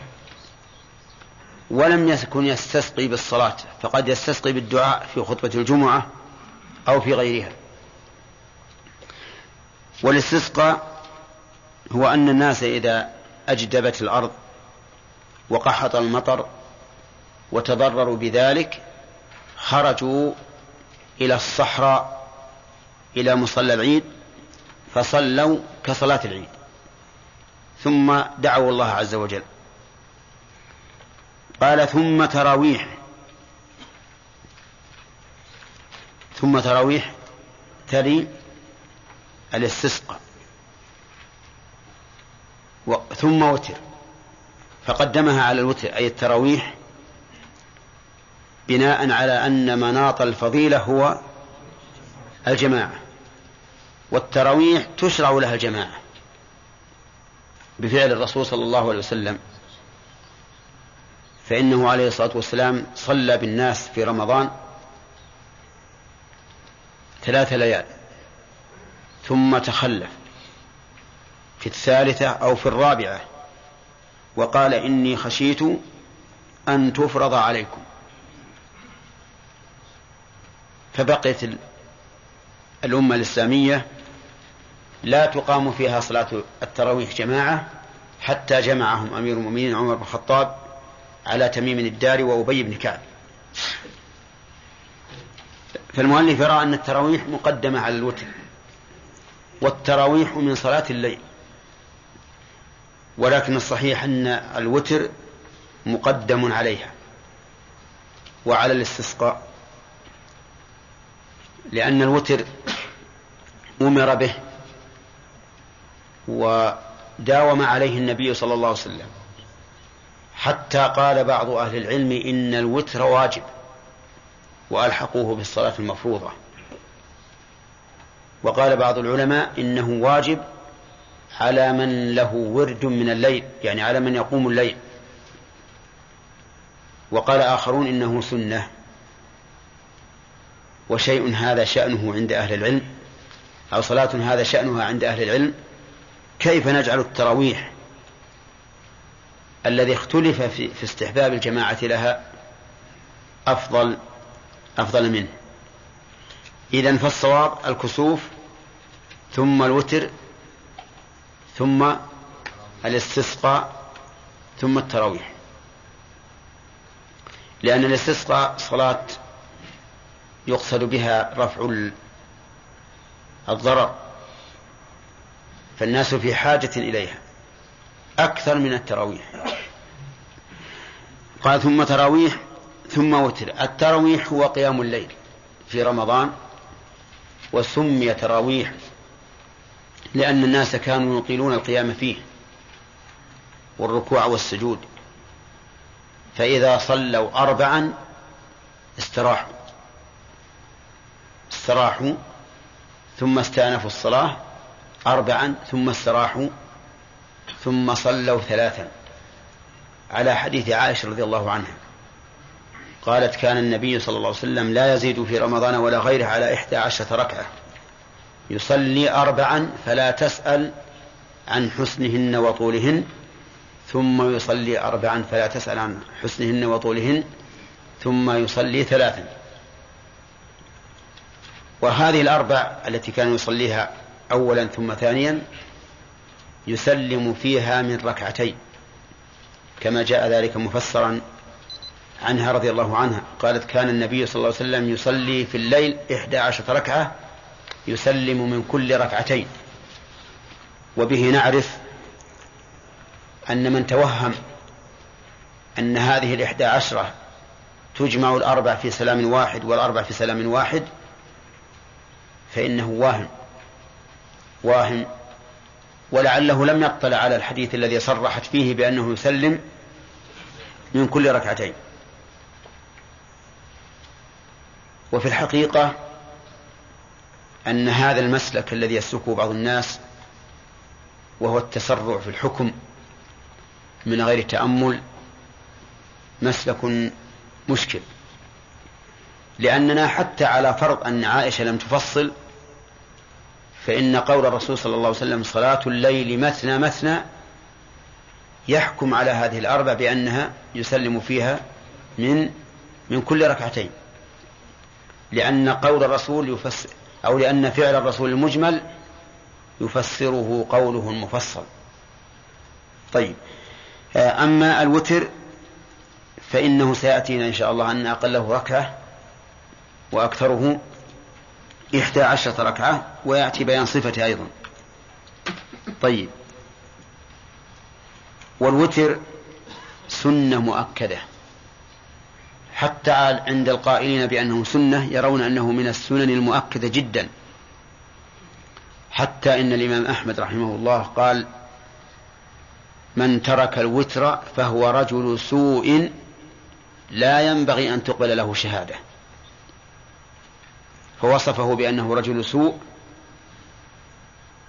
ولم يكن يستسقي بالصلاة فقد يستسقي بالدعاء في خطبة الجمعة أو في غيرها. والاستسقاء هو أن الناس إذا أجدبت الأرض وقحط المطر وتضرروا بذلك خرجوا إلى الصحراء إلى مصلى العيد فصلوا كصلاة العيد ثم دعوا الله عز وجل. قال ثم تراويح. ثم تراويح تلي الاستسقاء. ثم وتر. فقدمها على الوتر أي التراويح بناء على أن مناط الفضيلة هو الجماعة. والتراويح تشرع لها الجماعة. بفعل الرسول صلى الله عليه وسلم. فإنه عليه الصلاة والسلام صلى بالناس في رمضان ثلاث ليال ثم تخلف في الثالثة أو في الرابعة وقال إني خشيت أن تفرض عليكم فبقيت الأمة الإسلامية لا تقام فيها صلاة التراويح جماعة حتى جمعهم أمير المؤمنين عمر بن الخطاب على تميم الدار وأبي بن كعب. فالمؤلف يرى أن التراويح مقدمة على الوتر والتراويح من صلاة الليل ولكن الصحيح أن الوتر مقدم عليها وعلى الاستسقاء لأن الوتر أمر به وداوم عليه النبي صلى الله عليه وسلم. حتى قال بعض أهل العلم إن الوتر واجب وألحقوه بالصلاة المفروضة. وقال بعض العلماء إنه واجب على من له ورد من الليل يعني على من يقوم الليل. وقال آخرون إنه سنة. وشيء هذا شأنه عند أهل العلم أو صلاة هذا شأنها عند أهل العلم. كيف نجعل التراويح؟ الذي اختلف في, في استحباب الجماعة لها أفضل أفضل منه. إذا فالصواب الكسوف ثم الوتر ثم الاستسقاء ثم التراويح. لأن الاستسقاء صلاة يقصد بها رفع الضرر فالناس في حاجة إليها. أكثر من التراويح. قال ثم تراويح ثم وتر. التراويح هو قيام الليل في رمضان وسمي تراويح لأن الناس كانوا يطيلون القيام فيه والركوع والسجود. فإذا صلوا أربعا استراحوا. استراحوا ثم استأنفوا الصلاة أربعا ثم استراحوا ثم صلوا ثلاثا. على حديث عائشة رضي الله عنها. قالت كان النبي صلى الله عليه وسلم لا يزيد في رمضان ولا غيره على إحدى عشرة ركعة. يصلي أربعا فلا تسأل عن حسنهن وطولهن ثم يصلي أربعا فلا تسأل عن حسنهن وطولهن ثم يصلي ثلاثا. وهذه الأربع التي كان يصليها أولا ثم ثانيا يسلم فيها من ركعتين كما جاء ذلك مفسرا عنها رضي الله عنها. قالت كان النبي صلى الله عليه وسلم يصلي في الليل إحدى عشرة ركعة يسلم من كل ركعتين. وبه نعرف أن من توهم أن هذه الإحدى عشرة تجمع الأربع في سلام واحد والأربع في سلام واحد فإنه واهم واهم ولعله لم يطلع على الحديث الذي صرحت فيه بأنه يسلم من كل ركعتين. وفي الحقيقة أن هذا المسلك الذي يسلكه بعض الناس وهو التسرع في الحكم من غير تأمل مسلك مشكل. لأننا حتى على فرض أن عائشة لم تفصل فإن قول الرسول صلى الله عليه وسلم صلاة الليل مثنى مثنى يحكم على هذه الأربع بأنها يسلم فيها من من كل ركعتين. لأن قول الرسول يفسر أو لأن فعل الرسول المجمل يفسره قوله المفصل. طيب أما الوتر فإنه سيأتينا إن شاء الله أن أقله ركعة وأكثره إحدى عشرة ركعة ويأتي بيان صفته أيضا. طيب. والوتر سنة مؤكدة. حتى عند القائلين بأنه سنة يرون أنه من السنن المؤكدة جدا. حتى إن الإمام أحمد رحمه الله قال من ترك الوتر فهو رجل سوء لا ينبغي أن تقبل له شهادة. فوصفه بأنه رجل سوء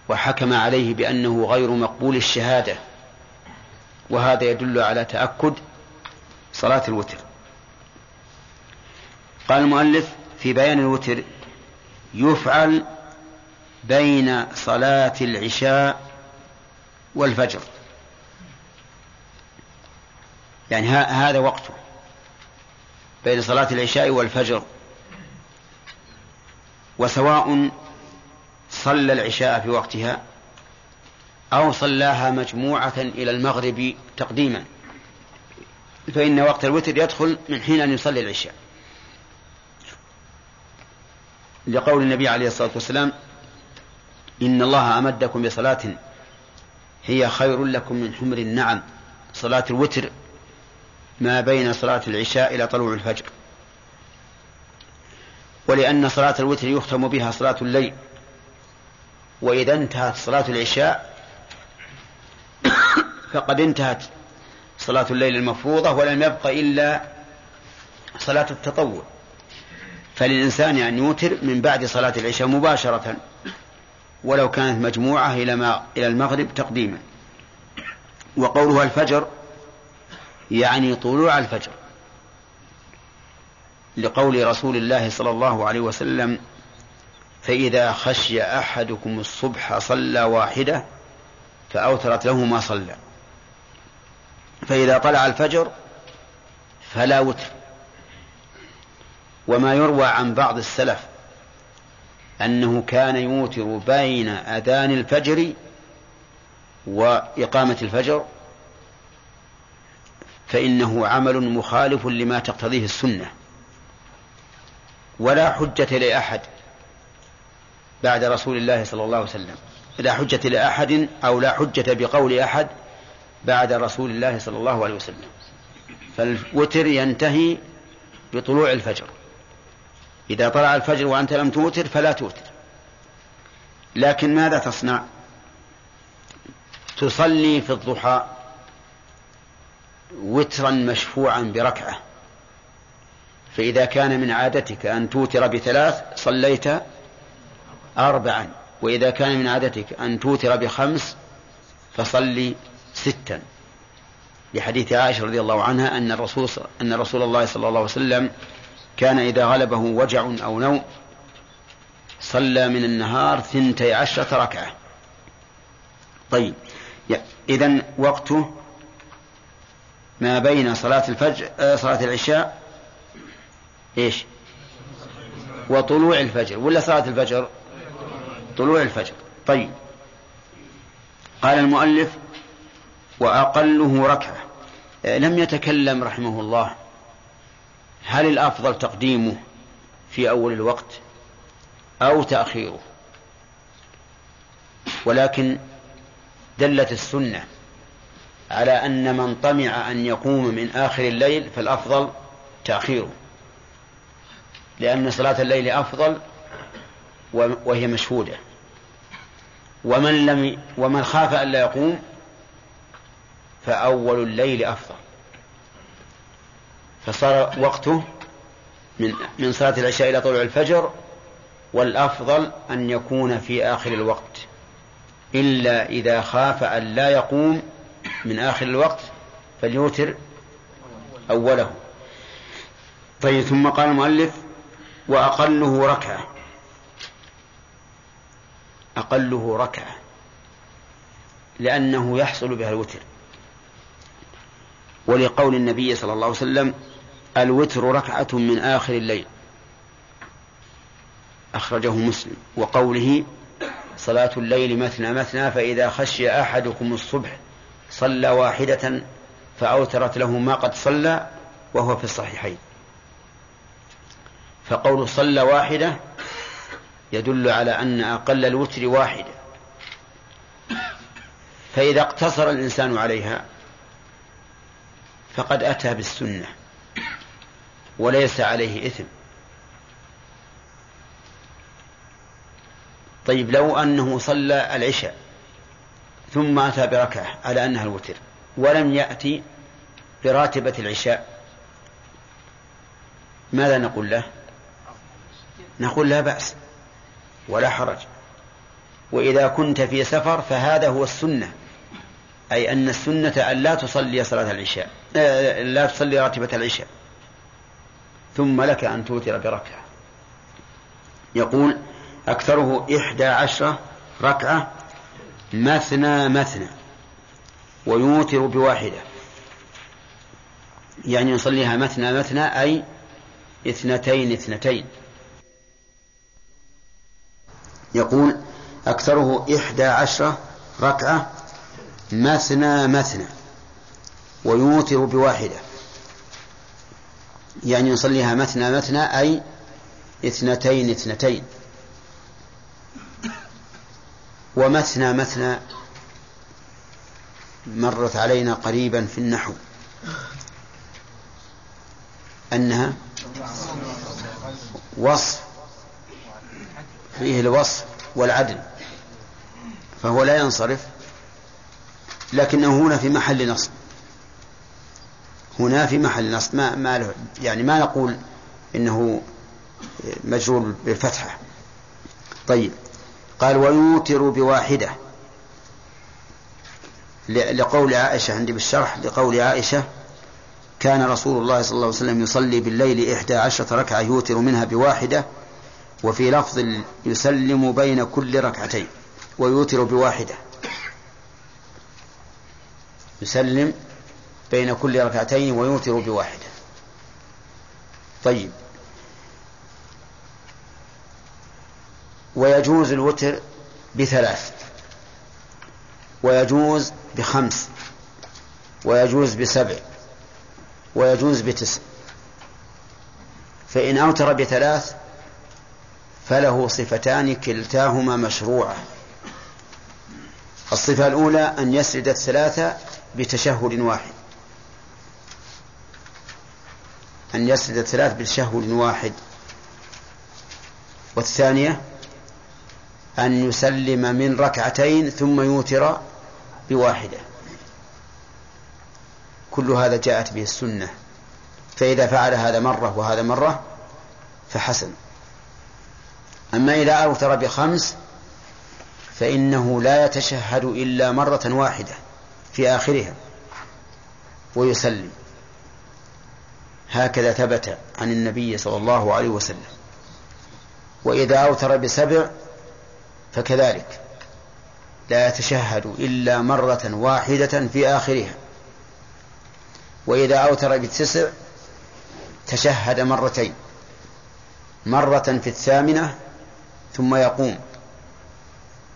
وحكم عليه بأنه غير مقبول الشهادة وهذا يدل على تأكد صلاة الوتر. قال المؤلف في بيان الوتر يفعل بين صلاة العشاء والفجر. يعني هذا وقته بين صلاة العشاء والفجر. وسواء صلى العشاء في وقتها أو صلاها مجموعة إلى المغرب تقديما. فإن وقت الوتر يدخل من حين أن يصلي العشاء. لقول النبي عليه الصلاة والسلام إن الله أمدكم بصلاة هي خير لكم من حمر النعم. صلاة الوتر ما بين صلاة العشاء إلى طلوع الفجر. ولأن صلاة الوتر يختم بها صلاة الليل. وإذا انتهت صلاة العشاء فقد انتهت صلاة الليل المفروضة ولم يبق إلا صلاة التطوع. فللإنسان أن يوتر من بعد صلاة العشاء مباشرة ولو كانت مجموعة إلى ما إلى المغرب تقديما. وقولها الفجر يعني طلوع الفجر. لقول رسول الله صلى الله عليه وسلم فإذا خشي أحدكم الصبح صلى واحدة فأوترت له ما صلى. فإذا طلع الفجر فلا وتر. وما يروى عن بعض السلف أنه كان يوتر بين أذان الفجر وإقامة الفجر فإنه عمل مخالف لما تقتضيه السنة. ولا حجة لأحد بعد رسول الله صلى الله عليه وسلم. لا حجة لأحد أو لا حجة بقول أحد بعد رسول الله صلى الله عليه وسلم. فالوتر ينتهي بطلوع الفجر. إذا طلع الفجر وأنت لم توتر فلا توتر. لكن ماذا تصنع؟ تصلي في الضحى وترا مشفوعا بركعة. فإذا كان من عادتك أن توتر بثلاث صليت أربعا. وإذا كان من عادتك أن توتر بخمس فصلي ستا. لحديث عائشة رضي الله عنها أن الرسول أن رسول الله صلى الله عليه وسلم كان إذا غلبه وجع أو نوم صلى من النهار ثنتي عشرة ركعة. طيب إذا وقته ما بين صلاة الفجر آه، صلاة العشاء إيش؟ وطلوع الفجر. ولا صلاة الفجر؟ طلوع الفجر. طيب. قال المؤلف وأقله ركعة. آه، لم يتكلم رحمه الله. هل الأفضل تقديمه في أول الوقت أو تأخيره؟ ولكن دلت السنة على أن من طمع أن يقوم من آخر الليل فالأفضل تأخيره. لأن صلاة الليل أفضل وهي مشهودة. ومن لم ومن خاف ألا يقوم فأول الليل أفضل. فصار وقته من من صلاة العشاء إلى طلوع الفجر والأفضل أن يكون في آخر الوقت. إلا إذا خاف أن لا يقوم من آخر الوقت فليوتر أوله. طيب ثم قال المؤلف وأقله ركعة. أقله ركعة. لأنه يحصل بها الوتر. ولقول النبي صلى الله عليه وسلم الوتر ركعة من آخر الليل. أخرجه مسلم. وقوله صلاة الليل مثنى مثنى فإذا خشي أحدكم الصبح صلى واحدة فأوترت له ما قد صلى وهو في الصحيحين. فقول صلى واحدة يدل على أن أقل الوتر واحدة فإذا اقتصر الإنسان عليها فقد أتى بالسنة وليس عليه إثم. طيب لو أنه صلى العشاء ثم أتى بركعة على أنها الوتر ولم يأتي براتبة العشاء ماذا نقول له؟ نقول لا بأس ولا حرج. وإذا كنت في سفر فهذا هو السنة أي أن السنة أن لا تصلي صلاة العشاء آه، لا تصلي راتبة العشاء. ثم لك أن توتر بركعة. يقول أكثره إحدى عشرة ركعة مثنى مثنى ويوتر بواحدة. يعني يصليها مثنى مثنى أي اثنتين اثنتين. يقول أكثره إحدى عشرة ركعة مثنى مثنى ويوتر بواحدة. يعني يصليها مثنى مثنى أي اثنتين اثنتين. ومثنى مثنى مرت علينا قريبا في النحو. أنها وصف فيه الوصف والعدل فهو لا ينصرف لكنه هنا في محل نصب. هنا في محل نصب ما, ما له يعني ما نقول إنه مجرور بالفتحة. طيب قال ويوتر بواحدة. لقول عائشة عندي بالشرح لقول عائشة كان رسول الله صلى الله عليه وسلم يصلي بالليل إحدى عشرة ركعة يوتر منها بواحدة وفي لفظ يسلم بين كل ركعتين ويوتر بواحدة. يسلم بين كل ركعتين ويوتر بواحدة. طيب. ويجوز الوتر بثلاث. ويجوز بخمس. ويجوز بسبع. ويجوز بتسع. فإن أوتر بثلاث فله صفتان كلتاهما مشروعة. الصفة الأولى أن يسرد الثلاثة بتشهد واحد. أن يسرد الثلاث بتشهد واحد. والثانية أن يسلم من ركعتين ثم يوتر بواحدة. كل هذا جاءت به السنة. فإذا فعل هذا مرة وهذا مرة فحسن. أما إذا أوتر بخمس فإنه لا يتشهد إلا مرة واحدة في آخرها ويسلم. هكذا ثبت عن النبي صلى الله عليه وسلم. وإذا أوتر بسبع فكذلك لا يتشهد إلا مرة واحدة في آخرها. وإذا أوتر بتسع تشهد مرتين مرة في الثامنة ثم يقوم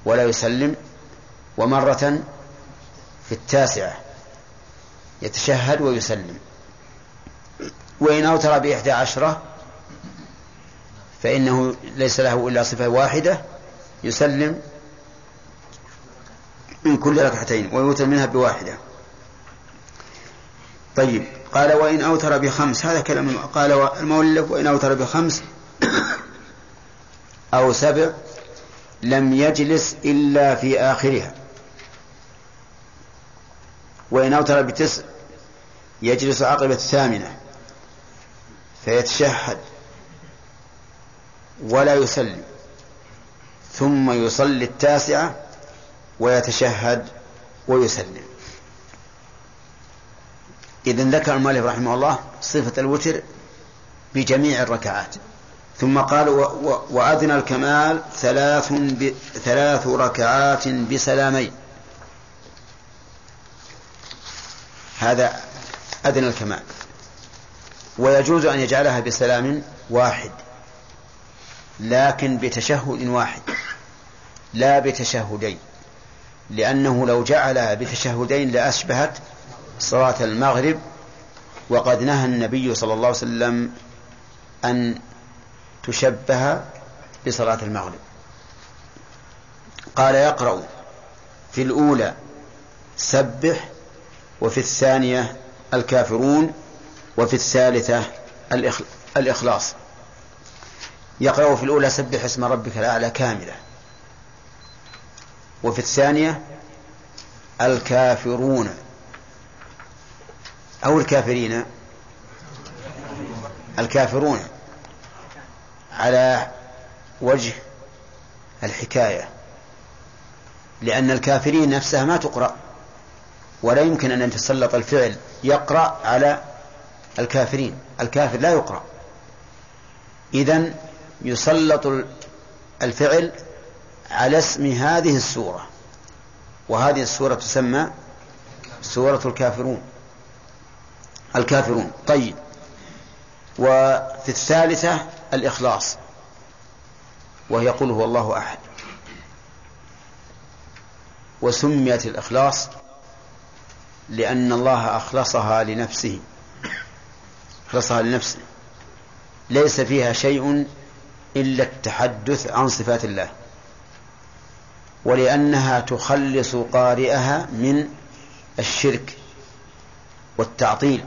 ولا يسلم ومرة في التاسعة يتشهد ويسلم. وإن أوتر بإحدى عشرة فإنه ليس له إلا صفة واحدة يسلم من كل ركعتين ويوتر منها بواحدة. طيب قال وإن أوتر بخمس هذا كلام قال المؤلف وإن أوتر بخمس أو سبع لم يجلس إلا في آخرها. وإن أوتر بتسع يجلس عقب الثامنة فيتشهد ولا يسلم ثم يصلي التاسعة ويتشهد ويسلم. إذا ذكر المؤلف رحمه الله صفة الوتر بجميع الركعات. ثم قال وأدنى الكمال ثلاث ب... ثلاث ركعات بسلامين. هذا أدنى الكمال. ويجوز أن يجعلها بسلام واحد. لكن بتشهد واحد. لا بتشهدين. لأنه لو جعلها بتشهدين لأشبهت صلاة المغرب وقد نهى النبي صلى الله عليه وسلم أن تشبه بصلاة المغرب. قال يقرأ في الأولى سبح وفي الثانية الكافرون وفي الثالثة الإخلاص. يقرأ في الأولى سبح اسم ربك الأعلى كاملة وفي الثانية الكافرون. أو الكافرين؟ الكافرون. على وجه الحكاية لأن الكافرين نفسها ما تقرأ ولا يمكن أن يتسلط الفعل يقرأ على الكافرين الكافر لا يقرأ. إذن يسلط الفعل على اسم هذه السورة وهذه السورة تسمى سورة الكافرون. الكافرون. طيب. وفي الثالثة الإخلاص وهي قل هو الله أحد. وسميت الإخلاص لأن الله أخلصها لنفسه أخلصها لنفسه. ليس فيها شيء إلا التحدث عن صفات الله ولأنها تخلص قارئها من الشرك والتعطيل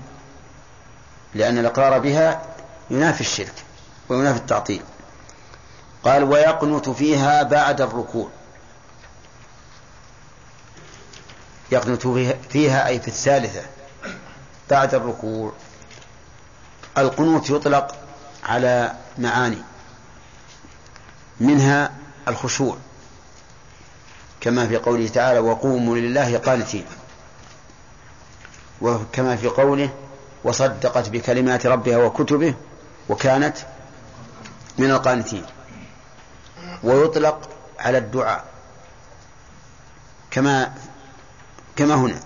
لأن الإقرار بها ينافي الشرك. وينافي التعطيل. قال ويقنت فيها بعد الركوع. يقنت فيها أي في الثالثة بعد الركوع. القنوت يطلق على معاني منها الخشوع كما في قوله تعالى وقوموا لله قانتين. وكما في قوله وصدقت بكلمات ربها وكتبه وكانت من القانتين. ويطلق على الدعاء. كما كما هنا.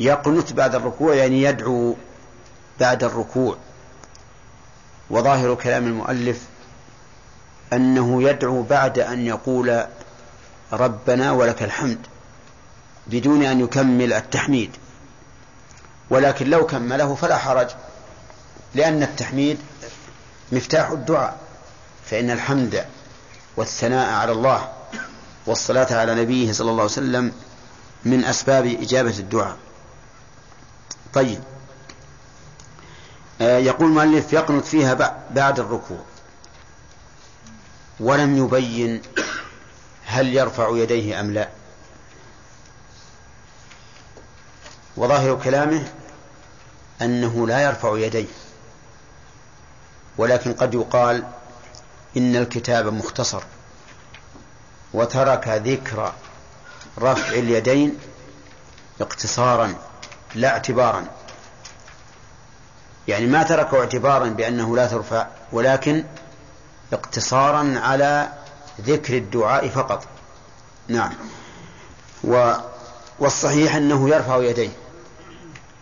يقنت بعد الركوع يعني يدعو بعد الركوع. وظاهر كلام المؤلف أنه يدعو بعد أن يقول ربنا ولك الحمد بدون أن يكمل التحميد. ولكن لو كمله فلا حرج لأن التحميد مفتاح الدعاء. فإن الحمد والثناء على الله والصلاة على نبيه صلى الله عليه وسلم من أسباب إجابة الدعاء. طيب. آه، يقول المؤلف يقنط فيها بعد الركوع. ولم يبين هل يرفع يديه أم لا. وظاهر كلامه أنه لا يرفع يديه. ولكن قد يقال إن الكتاب مختصر وترك ذكر رفع اليدين اقتصارا لا اعتبارا. يعني ما تركه اعتبارا بأنه لا ترفع ولكن اقتصارا على ذكر الدعاء فقط. نعم. و والصحيح أنه يرفع يديه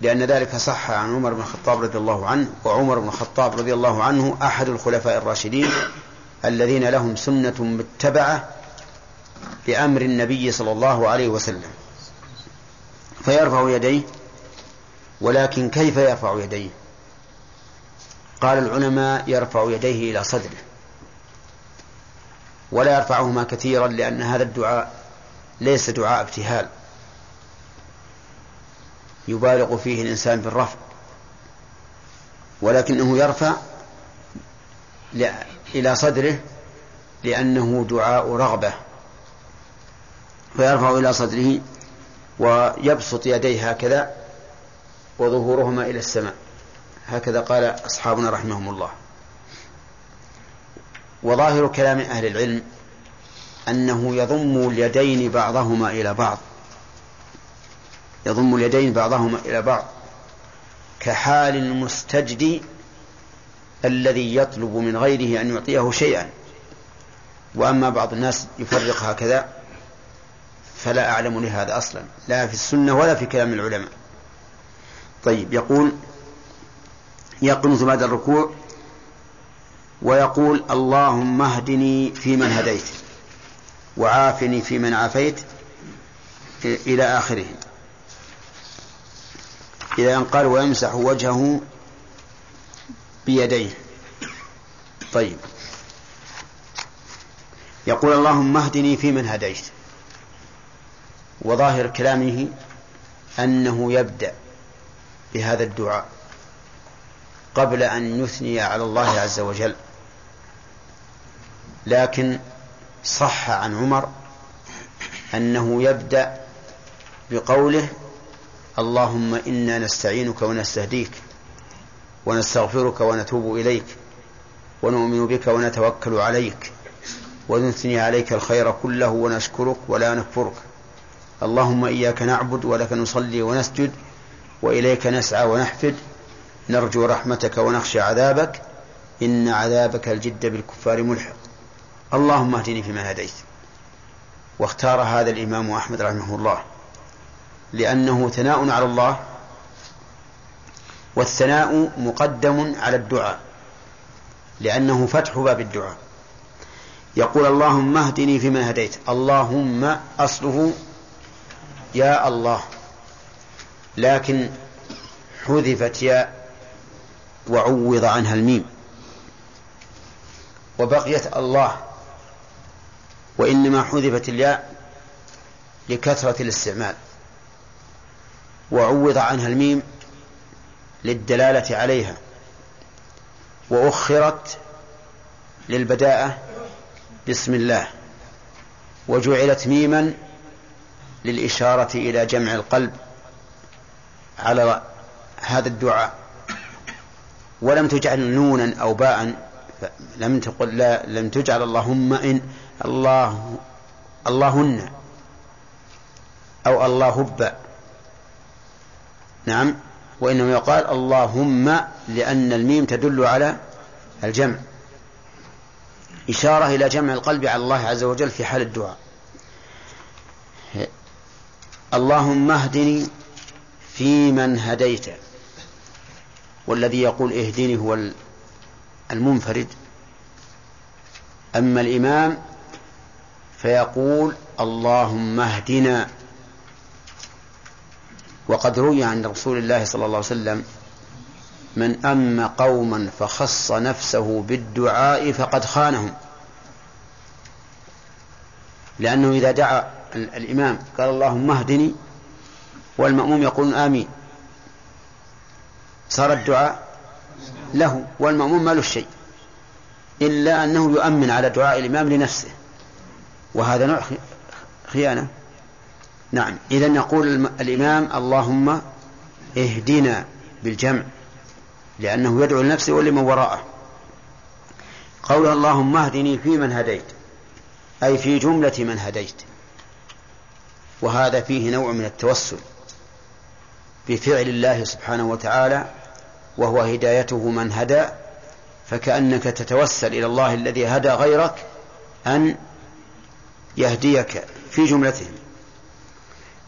لأن ذلك صح عن عمر بن الخطاب رضي الله عنه وعمر بن الخطاب رضي الله عنه أحد الخلفاء الراشدين. الذين لهم سنة متبعة بأمر النبي صلى الله عليه وسلم. فيرفع يديه ولكن كيف يرفع يديه؟ قال العلماء يرفع يديه إلى صدره. ولا يرفعهما كثيرا لأن هذا الدعاء ليس دعاء ابتهال. يبالغ فيه الإنسان بالرفع. ولكنه يرفع إلى صدره لأنه دعاء رغبة فيرفع إلى صدره ويبسط يديه هكذا وظهورهما إلى السماء. هكذا قال أصحابنا رحمهم الله. وظاهر كلام أهل العلم أنه يضم اليدين بعضهما إلى بعض. يضم اليدين بعضهما إلى بعض كحال المستجدي الذي يطلب من غيره أن يعطيه شيئا. وأما بعض الناس يفرق هكذا فلا أعلم لهذا أصلا لا في السنة ولا في كلام العلماء. طيب يقول يقنط بعد الركوع ويقول اللهم اهدني فيمن هديت وعافني فيمن عافيت إلى آخره. إلى أن قال ويمسح وجهه بيديه. طيب. يقول اللهم اهدني فيمن هديت. وظاهر كلامه أنه يبدأ بهذا الدعاء قبل أن يثني على الله عز وجل. لكن صح عن عمر أنه يبدأ بقوله اللهم إنا نستعينك ونستهديك. ونستغفرك ونتوب إليك ونؤمن بك ونتوكل عليك ونثني عليك الخير كله ونشكرك ولا نكفرك. اللهم إياك نعبد ولك نصلي ونسجد وإليك نسعى ونحفد. نرجو رحمتك ونخشى عذابك. إن عذابك الجد بالكفار ملحق. اللهم اهدني فيمن هديت. واختار هذا الإمام أحمد رحمه الله لأنه ثناء على الله والثناء مقدم على الدعاء لأنه فتح باب الدعاء. يقول اللهم اهدني فيمن هديت. اللهم أصله يا الله لكن حذفت ياء وعوض عنها الميم. وبقيت الله وإنما حذفت الياء لكثرة الاستعمال. وعوض عنها الميم للدلالة عليها وأخرت للبداءة بسم الله وجعلت ميما للإشارة إلى جمع القلب على هذا الدعاء. ولم تجعل نونا أو باء لم تقل لا لم تجعل اللهم إن الله اللهن أو الله نعم. وإنما يقال اللهم لأن الميم تدل على الجمع. إشارة إلى جمع القلب على الله عز وجل في حال الدعاء. اللهم اهدني فيمن هديت والذي يقول اهدني هو المنفرد. أما الإمام فيقول اللهم اهدنا وقد روي عن رسول الله صلى الله عليه وسلم من أم قوما فخص نفسه بالدعاء فقد خانهم. لأنه إذا دعا الإمام قال اللهم اهدني والمأموم يقول آمين صار الدعاء له والمأموم ما له شيء إلا أنه يؤمن على دعاء الإمام لنفسه وهذا نوع خيانة. نعم. إذا يقول الإمام اللهم اهدنا بالجمع لأنه يدعو لنفسه ولمن وراءه. قول اللهم اهدني في من هديت أي في جملة من هديت. وهذا فيه نوع من التوسل بفعل الله سبحانه وتعالى وهو هدايته من هدى فكأنك تتوسل إلى الله الذي هدى غيرك أن يهديك في جملتهم.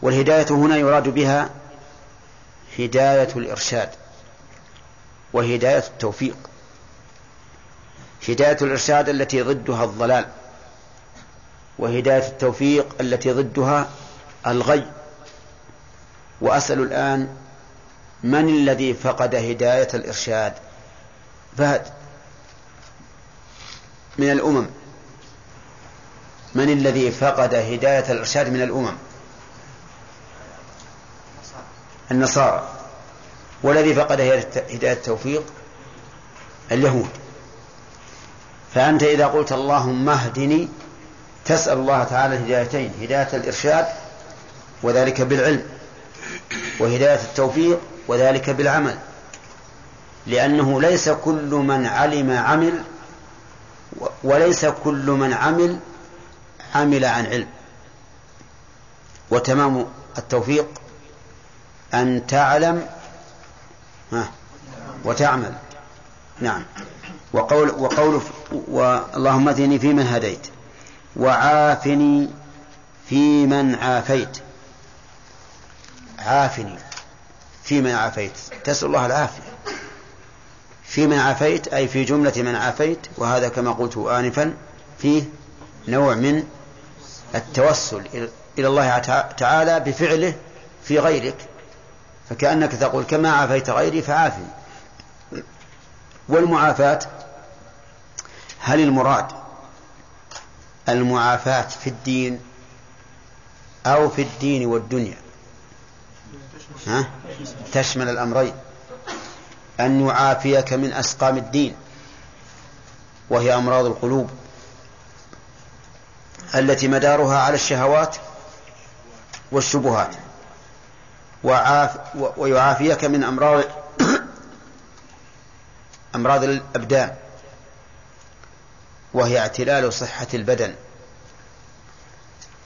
والهداية هنا يراد بها هداية الإرشاد وهداية التوفيق. هداية الإرشاد التي ضدها الضلال وهداية التوفيق التي ضدها الغي. وأسأل الآن من الذي فقد هداية الإرشاد؟ فهد من الأمم. من الذي فقد هداية الإرشاد من الأمم؟ النصارى والذي فقد هداية التوفيق اليهود. فأنت إذا قلت اللهم اهدني تسأل الله تعالى الهدايتين هداية الإرشاد وذلك بالعلم وهداية التوفيق وذلك بالعمل. لأنه ليس كل من علم عمل وليس كل من عمل عمل عن علم. وتمام التوفيق أن تعلم وتعمل. نعم. وقول وقول اللهم اهدني فيمن هديت وعافني فيمن عافيت. عافني. فيمن عافيت. تسأل الله العافية. فيمن عافيت أي في جملة من عافيت وهذا كما قلت آنفا فيه نوع من التوسل إلى الله تعالى بفعله في غيرك. فكأنك تقول كما عافيت غيري فعافني. والمعافاة هل المراد المعافاة في الدين أو في الدين والدنيا؟ ها؟ تشمل الأمرين. أن يعافيك من أسقام الدين وهي أمراض القلوب التي مدارها على الشهوات والشبهات. وعاف ويعافيك من أمراض أمراض الأبدان وهي اعتلال صحة البدن.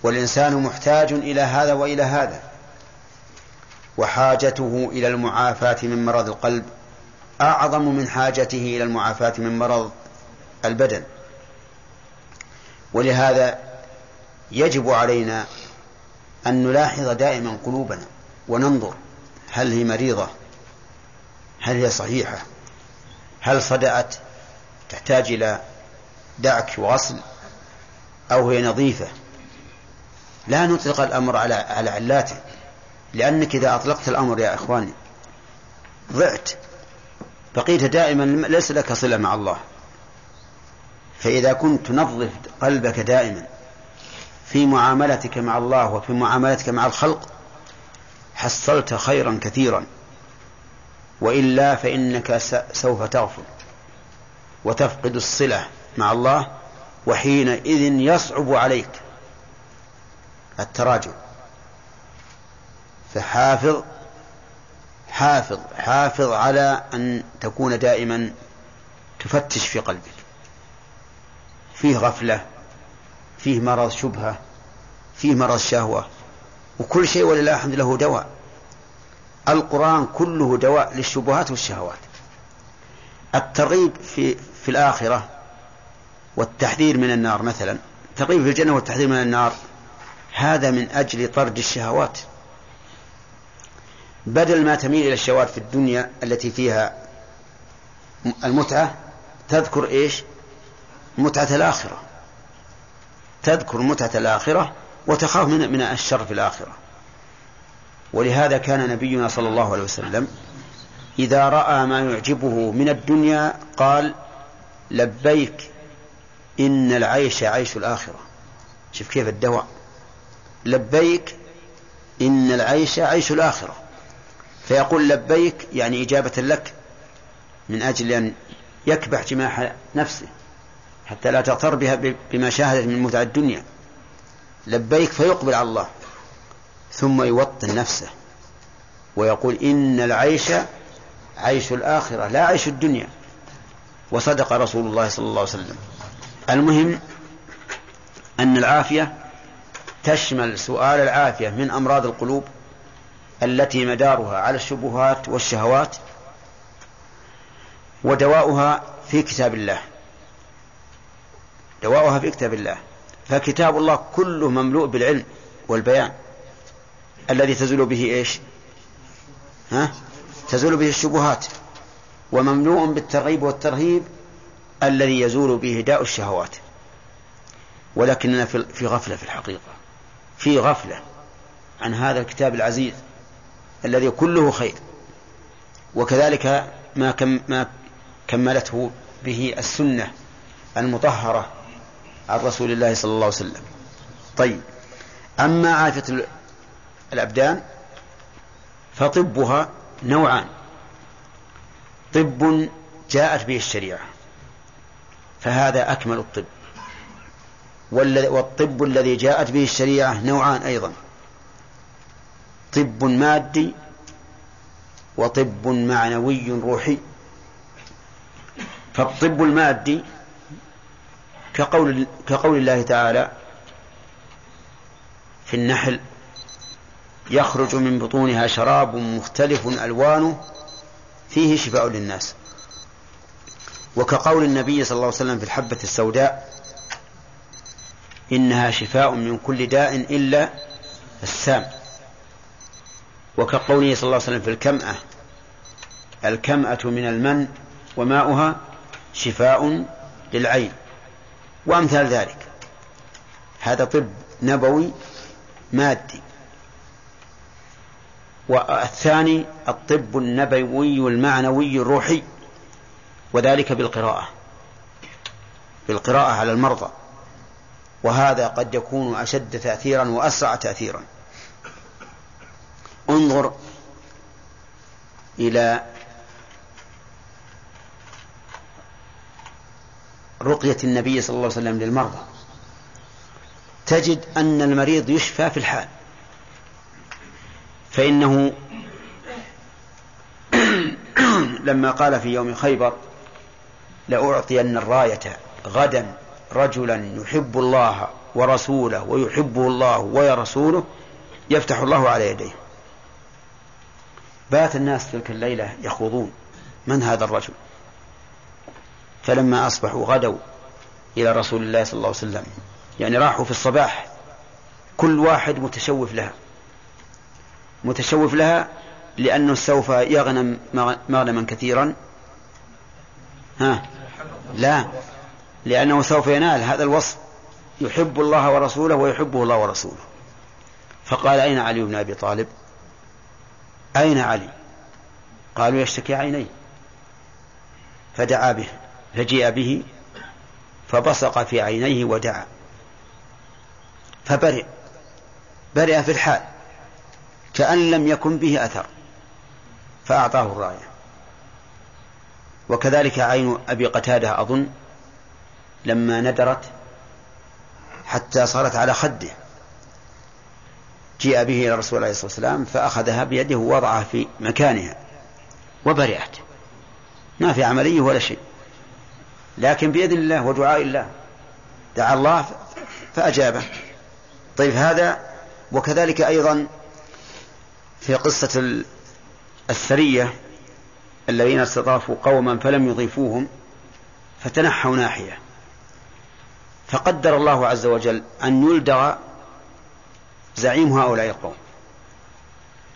والإنسان محتاج إلى هذا وإلى هذا وحاجته إلى المعافاة من مرض القلب أعظم من حاجته إلى المعافاة من مرض البدن. ولهذا يجب علينا أن نلاحظ دائما قلوبنا وننظر هل هي مريضة هل هي صحيحة هل صدأت تحتاج إلى دعك وغسل أو هي نظيفة. لا نطلق الأمر على على علاته لأنك إذا أطلقت الأمر يا إخواني ضعت. بقيت دائما ليس لك صلة مع الله. فإذا كنت تنظف قلبك دائما في معاملتك مع الله وفي معاملتك مع الخلق حصلت خيرا كثيرا. وإلا فإنك سوف تغفل وتفقد الصلة مع الله وحينئذ يصعب عليك التراجع. فحافظ حافظ حافظ على أن تكون دائما تفتش في قلبك. فيه غفلة فيه مرض شبهة فيه مرض شهوة وكل شيء ولله الحمد له دواء. القرآن كله دواء للشبهات والشهوات. الترغيب في في الآخرة والتحذير من النار مثلا الترغيب في الجنة والتحذير من النار هذا من أجل طرد الشهوات. بدل ما تميل إلى الشهوات في الدنيا التي فيها المتعة تذكر إيش؟ متعة الآخرة. تذكر متعة الآخرة وتخاف من من الشر في الآخرة. ولهذا كان نبينا صلى الله عليه وسلم إذا رأى ما يعجبه من الدنيا قال لبيك إن العيش عيش الآخرة. شوف كيف الدواء. لبيك إن العيش عيش الآخرة. فيقول لبيك يعني إجابة لك من أجل أن يكبح جماح نفسه حتى لا تغتر بها بما شاهدت من متع الدنيا. لبيك فيقبل على الله. ثم يوطن نفسه ويقول إن العيش عيش الآخرة لا عيش الدنيا. وصدق رسول الله صلى الله عليه وسلم. المهم أن العافية تشمل سؤال العافية من أمراض القلوب التي مدارها على الشبهات والشهوات ودواؤها في كتاب الله. دواؤها في كتاب الله. فكتاب الله كله مملوء بالعلم والبيان. الذي تزول به إيش؟ ها؟ تزول به الشبهات. ومملوء بالترغيب والترهيب الذي يزول به داء الشهوات. ولكننا في غفلة في الحقيقة. في غفلة عن هذا الكتاب العزيز الذي كله خير. وكذلك ما كم ما كملته به السنة المطهرة عن رسول الله صلى الله عليه وسلم. طيب. أما عافية الأبدان فطبها نوعان. طب جاءت به الشريعة فهذا أكمل الطب. والطب الذي جاءت به الشريعة نوعان أيضا. طب مادي وطب معنوي روحي. فالطب المادي كقول كقول الله تعالى في النحل يخرج من بطونها شراب مختلف ألوانه فيه شفاء للناس. وكقول النبي صلى الله عليه وسلم في الحبة السوداء إنها شفاء من كل داء إلا السام. وكقوله صلى الله عليه وسلم في الكمأة الكمأة من المن وماؤها شفاء للعين. وأمثال ذلك. هذا طب نبوي مادي. والثاني الطب النبوي المعنوي الروحي وذلك بالقراءة بالقراءة على المرضى وهذا قد يكون أشد تأثيرا وأسرع تأثيرا. انظر إلى رقية النبي صلى الله عليه وسلم للمرضى تجد أن المريض يشفى في الحال. فإنه لما قال في يوم خيبر لأعطين الراية غدا رجلا يحب الله ورسوله ويحبه الله ورسوله يفتح الله على يديه. بات الناس تلك الليلة يخوضون من هذا الرجل؟ فلما أصبحوا غدوا إلى رسول الله صلى الله عليه وسلم يعني راحوا في الصباح كل واحد متشوف لها. متشوف لها لأنه سوف يغنم مغنما كثيرا. ها؟ لا. لأنه سوف ينال هذا الوصف. يحب الله ورسوله ويحبه الله ورسوله. فقال أين علي بن أبي طالب؟ أين علي؟ قالوا يشتكي عينيه. فدعا به فجيء به فبصق في عينيه ودعا. فبرئ. برئ في الحال. كأن لم يكن به أثر فأعطاه الراية. وكذلك عين أبي قتادة أظن لما ندرت حتى صارت على خده جيء به إلى رسول الله صلى الله عليه وسلم فأخذها بيده ووضعها في مكانها وبرئت. ما في عملية ولا شيء لكن بإذن الله ودعاء الله. دعا الله فأجابه. طيب هذا وكذلك أيضا في قصة السرية الذين استضافوا قوما فلم يضيفوهم فتنحوا ناحية. فقدر الله عز وجل أن يلدغ زعيم هؤلاء القوم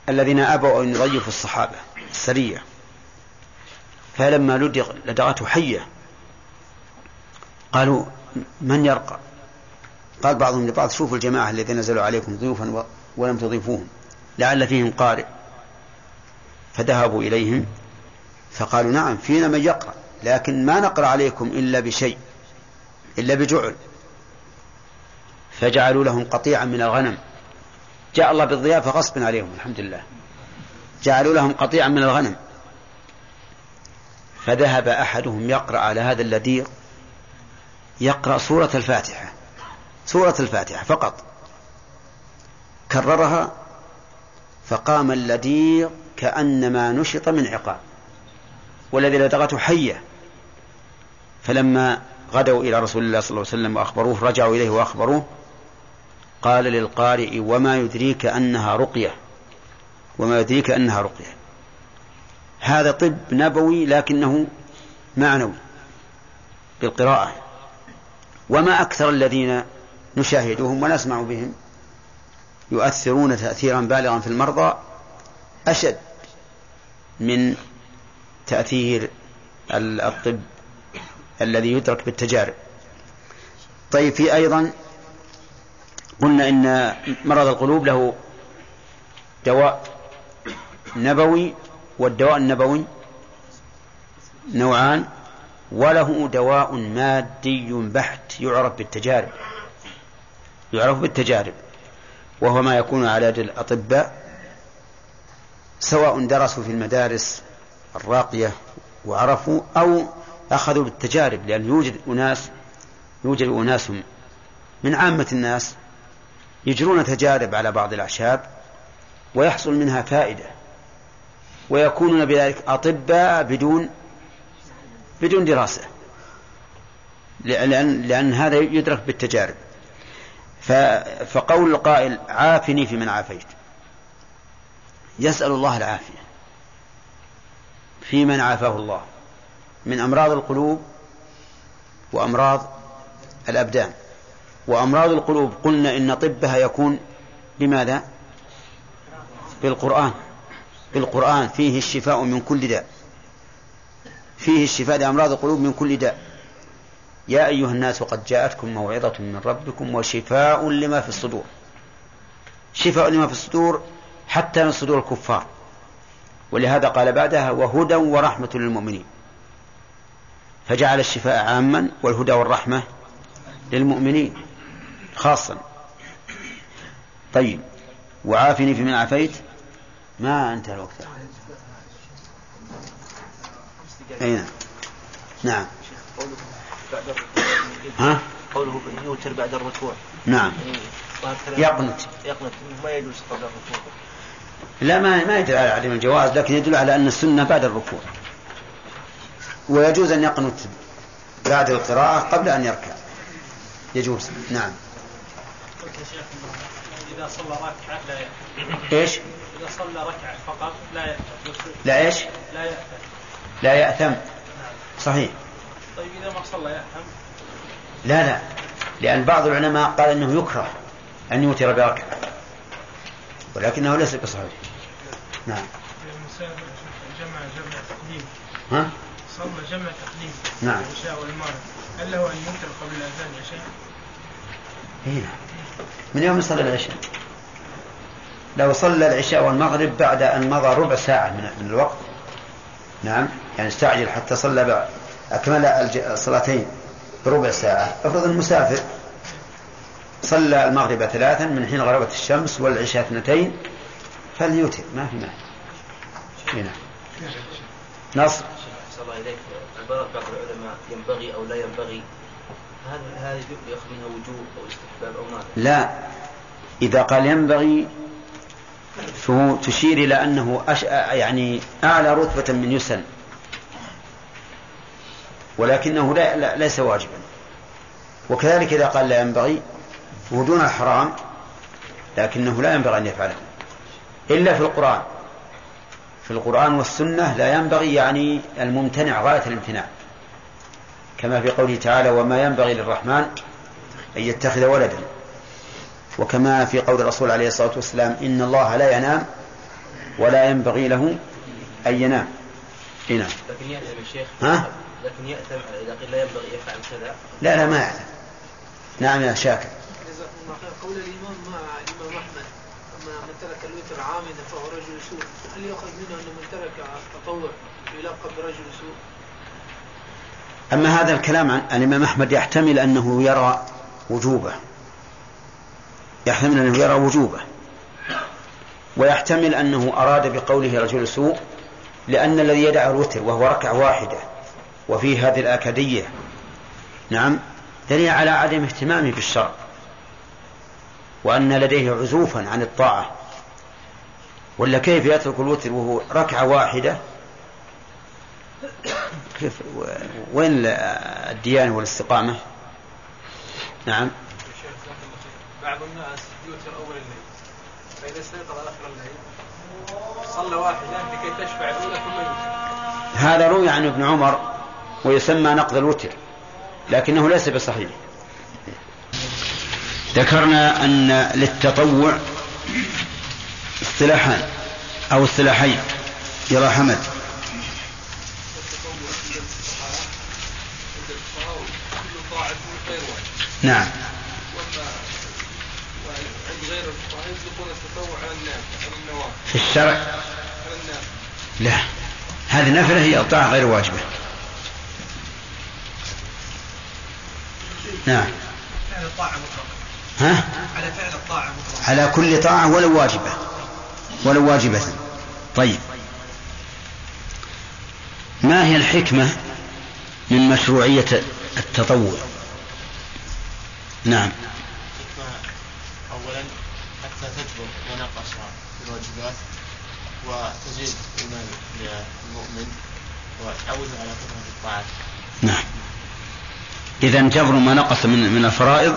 الذين أبوا أن يضيفوا الصحابة السرية فلما لدغ لدغته حية قالوا من يرقى؟ قال بعضهم لبعض شوفوا الجماعة الذين نزلوا عليكم ضيوفا ولم تضيفوهم. لعل فيهم قارئ. فذهبوا إليهم فقالوا نعم فينا من يقرأ لكن ما نقرأ عليكم إلا بشيء إلا بجعل. فجعلوا لهم قطيعا من الغنم. جاء الله بالضيافة غصبا عليهم الحمد لله. جعلوا لهم قطيعا من الغنم. فذهب أحدهم يقرأ على هذا اللدير يقرأ سورة الفاتحة سورة الفاتحة فقط. كررها فقام اللدير كأنما نشط من عقاب والذي لدغته حية. فلما غدوا إلى رسول الله صلى الله عليه وسلم وأخبروه رجعوا إليه وأخبروه قال للقارئ وما يدريك أنها رقية وما يدريك أنها رقية. هذا طب نبوي لكنه معنوي بالقراءة. وما أكثر الذين نشاهدهم ونسمع بهم يؤثرون تأثيرا بالغا في المرضى أشد من تأثير الطب الذي يدرك بالتجارب. طيب في أيضا قلنا إن مرض القلوب له دواء نبوي والدواء النبوي نوعان وله دواء مادي بحت يعرف بالتجارب. يعرف بالتجارب. وهو ما يكون على يد الأطباء سواء درسوا في المدارس الراقية وعرفوا أو أخذوا بالتجارب لأن يوجد أناس يوجد أناس من عامة الناس يجرون تجارب على بعض الأعشاب ويحصل منها فائدة ويكونون بذلك أطباء بدون بدون دراسة لأن, لأن هذا يدرك بالتجارب. فقول القائل عافني في من عافيت. يسأل الله العافية في من عافاه الله من أمراض القلوب وأمراض الأبدان. وأمراض القلوب قلنا إن طبها يكون بماذا؟ بالقرآن. بالقرآن فيه الشفاء من كل داء. فيه الشفاء لأمراض القلوب من كل داء. يا أيها الناس قد جاءتكم موعظة من ربكم وشفاء لما في الصدور. شفاء لما في الصدور حتى من صدور الكفار. ولهذا قال بعدها وهدى ورحمة للمؤمنين. فجعل الشفاء عاما والهدى والرحمة للمؤمنين خاصا. طيب وعافني في من عافيت. ما انتهى الوقت. أي نعم نعم. ها؟ قوله يوتر بعد الركوع. نعم. يقنت يقنت ما يجوز قبل الركوع. لا ما ما يدل على عدم الجواز لكن يدل على أن السنة بعد الركوع. ويجوز أن يقنت بعد القراءة قبل أن يركع. يجوز. نعم. إذا صلى ركعة لا يأتم إيش؟ إذا صلى ركعة فقط لا يأتم لا إيش؟ لا يأتم لا يأثم صحيح. طيب إذا ما صلى يأتم لا لا. لأن بعض العلماء قال أنه يكره أن يوتر بركعة ولكنه ليس بصحيح. نعم. جمع جمع تقديم. ها؟ صلى جمع تقديم. نعم. العشاء والمغرب هل له أن يوتر قبل الأذان شيخ؟ هنا من يوم يصلي العشاء؟ لو صلى العشاء والمغرب بعد أن مضى ربع ساعة من الوقت. نعم. يعني استعجل حتى صلى أكمل الصلاتين بربع ساعة. افرض المسافر صلى المغرب ثلاثا من حين غربت الشمس والعشاء اثنتين فليوتر. ما في مانع. هنا. نصر. الله إليك. عبارة بعض العلماء ينبغي أو لا ينبغي. هذا هذه يأخذ منها وجوب أو استحباب أو ماذا؟ لا. إذا قال ينبغي فهو تشير إلى أنه أش... يعني أعلى رتبة من يسن. ولكنه لا... لا... ليس واجبا. وكذلك إذا قال لا ينبغي فهو دون الحرام لكنه لا ينبغي أن يفعله. إلا في القرآن. في القرآن والسنة لا ينبغي يعني الممتنع غاية الامتناع. كما في قوله تعالى وما ينبغي للرحمن أن يتخذ ولدا. وكما في قول الرسول عليه الصلاة والسلام إن الله لا ينام ولا ينبغي له أن ينام. إيه نعم لكن يأثم يا شيخ ها؟ لكن يأثم إذا قيل لا ينبغي يفعل كذا. لا لا ما يعلم نعم يا شاكر. جزاكم الله خير. قول الإمام مع الإمام أحمد أما من ترك الوتر عامدا فهو رجل سوء. هل يؤخذ منه أن من ترك التطوع يلقب برجل سوء؟ أما هذا الكلام عن الإمام أحمد يحتمل أنه يرى وجوبه. يحتمل أنه يرى وجوبه. ويحتمل أنه أراد بقوله رجل سوء لأن الذي يدع الوتر وهو ركعة واحدة وفيه هذه الآكدية نعم. دليل على عدم اهتمامه بالشرع. وأن لديه عزوفا عن الطاعة. ولا كيف يترك الوتر وهو ركعة واحدة؟ كيف وين الديانة والاستقامة؟ نعم. بعض الناس يوتر أول الليل. فإذا استيقظ آخر الليل صلى واحدة لكي تشفع الأولى ثم يوتر. هذا روي عن ابن عمر. ويسمى نقض الوتر لكنه ليس بصحيح. ذكرنا أن للتطوع اصطلاحان أو اصطلاحين يلا حمد. نعم. في الشرع؟ لا. هذه نفلة هي طاعة غير واجبة. نعم. فعل الطاعة مطلقا. ها؟ على فعل الطاعة مطلقا. على كل طاعة ولو واجبة. ولو واجبة. طيب. ما هي الحكمة من مشروعية التطوع؟ نعم. أولا حتى تجبر ونقص في الواجبات وتزيد إيمان للمؤمن وتعوده على كثرة الطاعات نعم. إذا جبر ما نقص من من الفرائض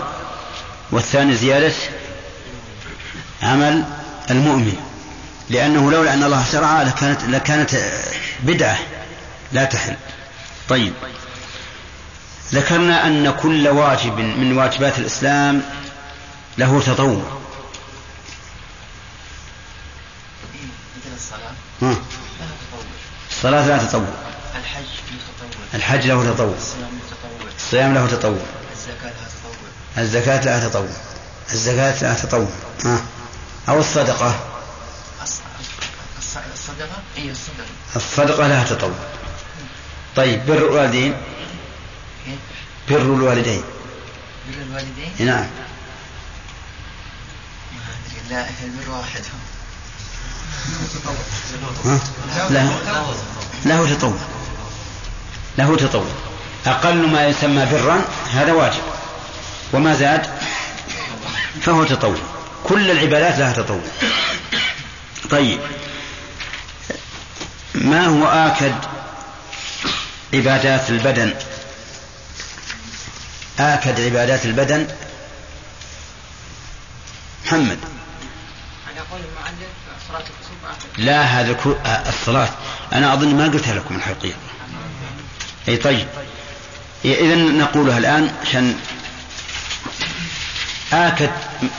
والثاني زيادة عمل المؤمن. لأنه لولا أن الله شرع لكانت لكانت بدعة لا تحل. طيب. ذكرنا أن كل واجب من واجبات الإسلام له تطوع. الصلاة لا تطوع. الحج له تطوع. الصيام له تطوع. الزكاة لها تطوع. الزكاة لها تطوع. الزكاة لها تطوع. ها. أو الصدقة. الص- الصدقة؟ هي الصدقة. الصدقة لها تطوع. طيب بر الوالدين. بر الوالدين. بر الوالدين؟ نعم. ما أدري. لا البر واحد؟ له له تطوع. له تطوع. أقل ما يسمى برا هذا واجب. وما زاد فهو تطوع. كل العبادات لها تطوع. طيب. ما هو آكد عبادات البدن؟ آكد عبادات البدن؟ محمد. لا هذا. آه، الصلاة. أنا أظن ما قلتها لكم الحقيقة أي طيب. إذا نقولها الآن عشان آكد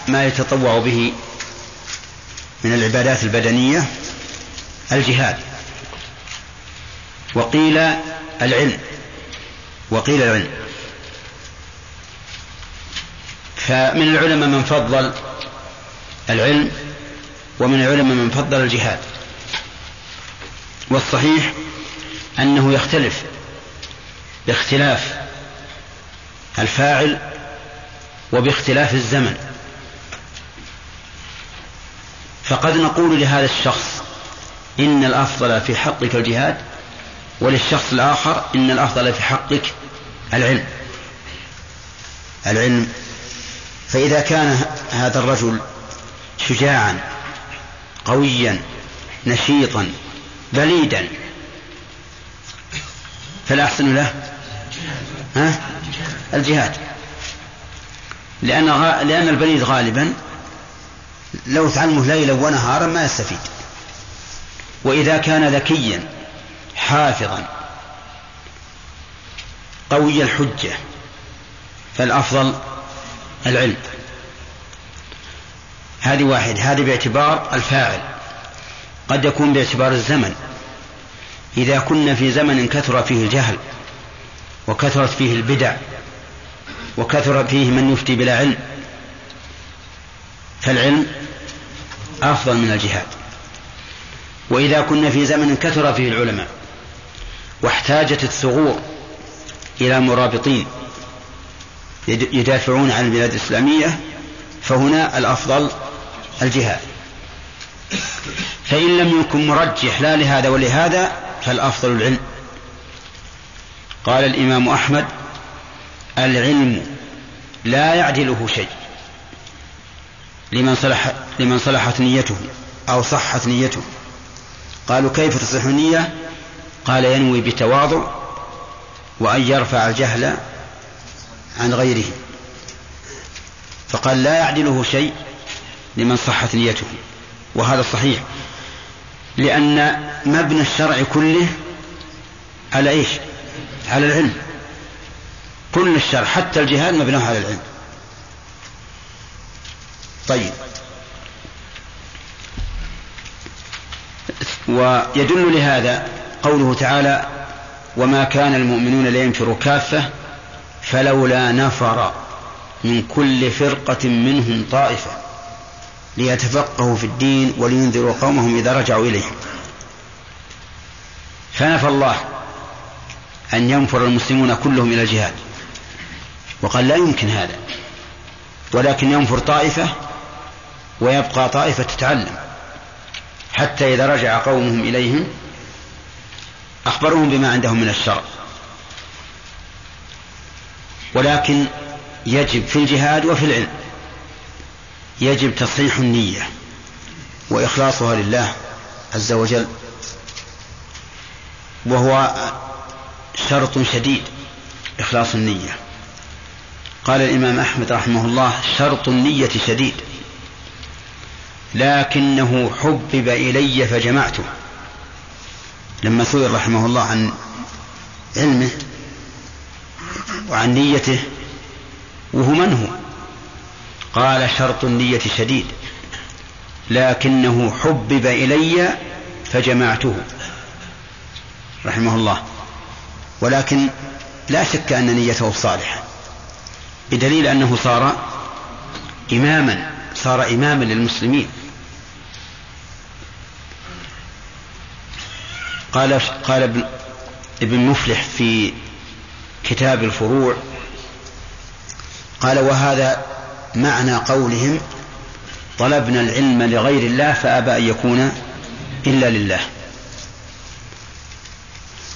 ما يتطوع به من العبادات البدنية الجهاد. وقيل العلم. وقيل العلم. فمن العلماء من فضل العلم ومن العلماء من فضل الجهاد. والصحيح أنه يختلف باختلاف الفاعل وباختلاف الزمن. فقد نقول لهذا الشخص إن الأفضل في حقك الجهاد وللشخص الآخر إن الأفضل في حقك العلم. العلم. فإذا كان هذا الرجل شجاعا قويا نشيطا بليدا فالأحسن له؟ ها؟ الجهاد. لأن. لأن البليد غالبا لو تعلمه ليلا ونهارا ما يستفيد. وإذا كان ذكيا حافظا قوي الحجة فالأفضل العلم. هذه واحد. هذه باعتبار الفاعل. قد يكون باعتبار الزمن. إذا كنا في زمن كثر فيه الجهل وكثرت فيه البدع وكثر فيه من يفتي بلا علم فالعلم أفضل من الجهاد. وإذا كنا في زمن كثر فيه العلماء واحتاجت الثغور إلى مرابطين يدافعون عن البلاد الإسلامية فهنا الأفضل الجهاد. فإن لم يكن مرجح لا لهذا ولهذا فالأفضل العلم؟ قال الإمام أحمد العلم لا يعدله شيء لمن صلح لمن صلحت نيته أو صحت نيته. قالوا كيف تصح النية؟ قال ينوي بتواضع وأن يرفع الجهل عن غيره. فقال لا يعدله شيء لمن صحت نيته وهذا صحيح. لأن مبنى الشرع كله على إيش؟ على العلم. كل الشرع حتى الجهاد مبناه على العلم. طيب. ويدل لهذا قوله تعالى وما كان المؤمنون لينفروا كافة فلولا نفر من كل فرقة منهم طائفة. ليتفقهوا في الدين ولينذروا قومهم إذا رجعوا إليهم. فنفى الله أن ينفر المسلمون كلهم إلى الجهاد. وقال لا يمكن هذا. ولكن ينفر طائفة ويبقى طائفة تتعلم. حتى إذا رجع قومهم إليهم أخبرهم بما عندهم من الشرع ولكن يجب في الجهاد وفي العلم يجب تصحيح النية. وإخلاصها لله عز وجل. وهو شرط شديد إخلاص النية. قال الإمام أحمد رحمه الله شرط النية شديد. لكنه حبب إلي فجمعته. لما سئل رحمه الله عن علمه وعن نيته وهو من هو؟ قال شرط النية شديد. لكنه حبب إلي فجمعته. رحمه الله. ولكن لا شك أن نيته صالحة. بدليل أنه صار إماما صار إماما للمسلمين. قال قال ابن, مفلح في كتاب الفروع قال وهذا معنى قولهم طلبنا العلم لغير الله فأبى أن يكون إلا لله.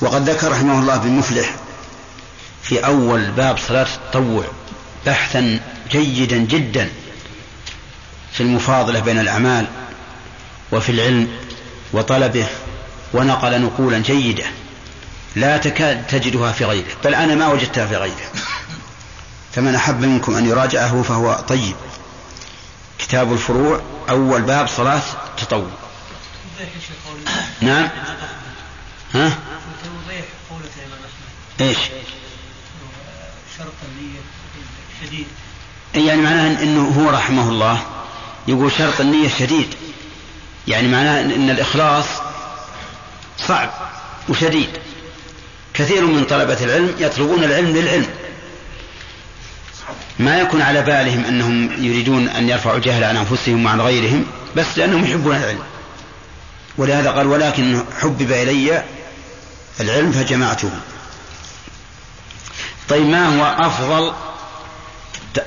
وقد ذكر رحمه الله بن مفلح في أول باب صلاة التطوع بحثا جيدا جدا في المفاضلة بين الأعمال وفي العلم وطلبه ونقل نقولا جيدة لا تكاد تجدها في غيره بل أنا ما وجدتها في غيره. فمن أحب منكم أن يراجعه فهو طيب. كتاب الفروع أول باب صلاة تطوع نعم. ها؟ إيش؟ شرط النية شديد يعني معناه إنه هو رحمه الله. يقول شرط النية شديد. يعني معناه إن الإخلاص صعب وشديد. كثير من طلبة العلم يطلبون العلم للعلم. ما يكون على بالهم أنهم يريدون أن يرفعوا الجهل عن أنفسهم وعن غيرهم بس لأنهم يحبون العلم. ولهذا قال ولكن حبب إلي العلم فجمعته. طيب ما هو أفضل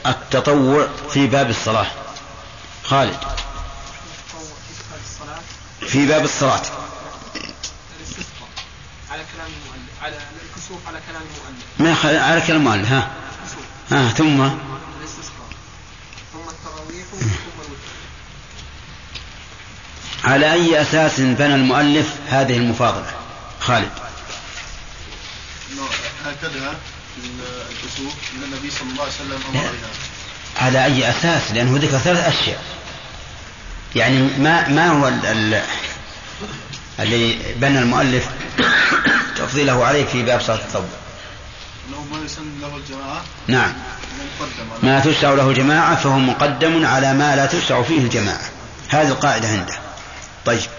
التطوع في باب الصلاة؟ خالد. في باب الصلاة. على كلام المؤلف على الكسوف على كلام المؤلف. ما. على كلام المؤلف ها. ها ثم؟ الاستسقاء ثم التراويح ثم الوتر على أي أساس بنى المؤلف هذه المفاضلة؟ خالد. هكذا الكسوف ان النبي صلى الله عليه وسلم أمر بها. على أي أساس؟ لأنه ذكر ثلاث أشياء. يعني ما ما هو ال... ال... اللي بنى المؤلف تفضيله عليه في باب صلاة التطوع؟ انه ما يسن له الجماعة نعم. ما تشرع له جماعة فهو مقدم على ما لا تشرع فيه الجماعة. هذه القاعدة عنده. طيب.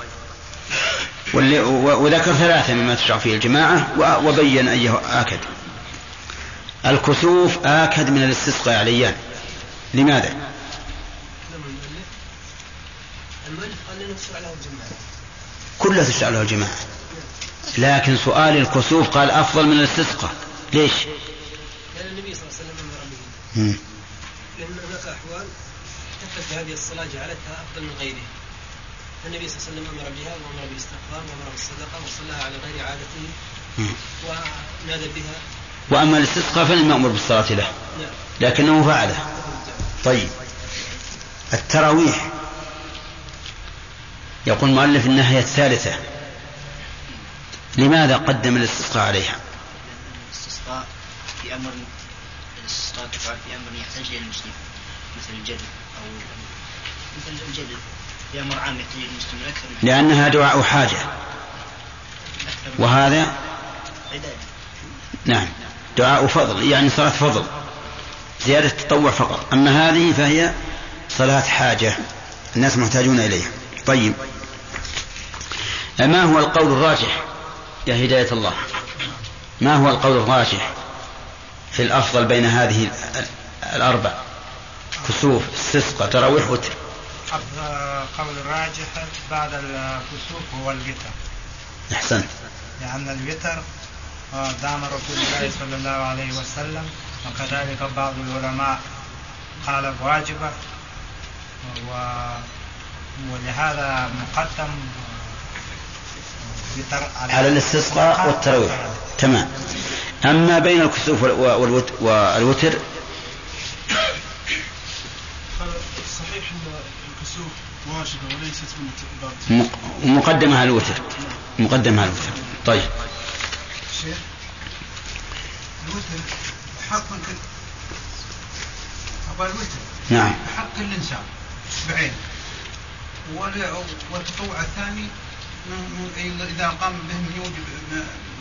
وذكر ثلاثة مما تشرع فيه الجماعة وبين أيه آكد. الكسوف آكد من الاستسقاء عليان. لماذا؟ المؤلف قال لنا تشرع له الجماعة كلها تشرع له الجماعة لكن سؤال الكسوف قال أفضل من الاستسقاء. ليش؟ لأن النبي صلى الله عليه وسلم أمر به. لأن هناك أحوال تكتفي هذه الصلاة جعلتها أفضل من غيرها النبي صلى الله عليه وسلم أمر بها وأمر بالاستغفار وأمر بالصدقة وصلاها على غير عادته. ونادى بها. وأما الاستسقاء فلم يأمر بالصلاة له. نعم. لكنه فعله. طيب. التراويح. يقول المؤلف انها هي الثالثة. لماذا قدم الاستسقاء عليها؟ الاستسقاء في أمر الاستسقاء تفعل في أمر يحتاج اليه المسلم مثل الجدل أو مثل الجدل. في أمر عام يحتاج اليه المسلم أكثر من لأنها دعاء حاجة. وهذا؟ نعم. دعاء فضل يعني صلاة فضل. زيادة تطوع فقط. أما هذه فهي صلاة حاجة الناس محتاجون إليها. طيب. ما هو القول الراجح يا هداية الله؟ ما هو القول الراجح في الأفضل بين هذه ال- الأربع؟ كسوف استسقى تراويح وتر. قول الراجح بعد الكسوف هو الوتر. أحسنت. لأن الوتر دام رسول الله صلى الله عليه وسلم وكذلك بعض العلماء قال واجبة و... ولهذا مقدم على الاستسقاء والتراويح. تمام. أما بين الكسوف وال- والوت- والوتر صحيح أن الكسوف واجبة وليست من مقدمة على الوتر. مقدمة على الوتر. طيب. شيخ الوتر حق والوتر نعم. حق الإنسان بعينه وال- والتطوع الثاني إذا قام به من يوجب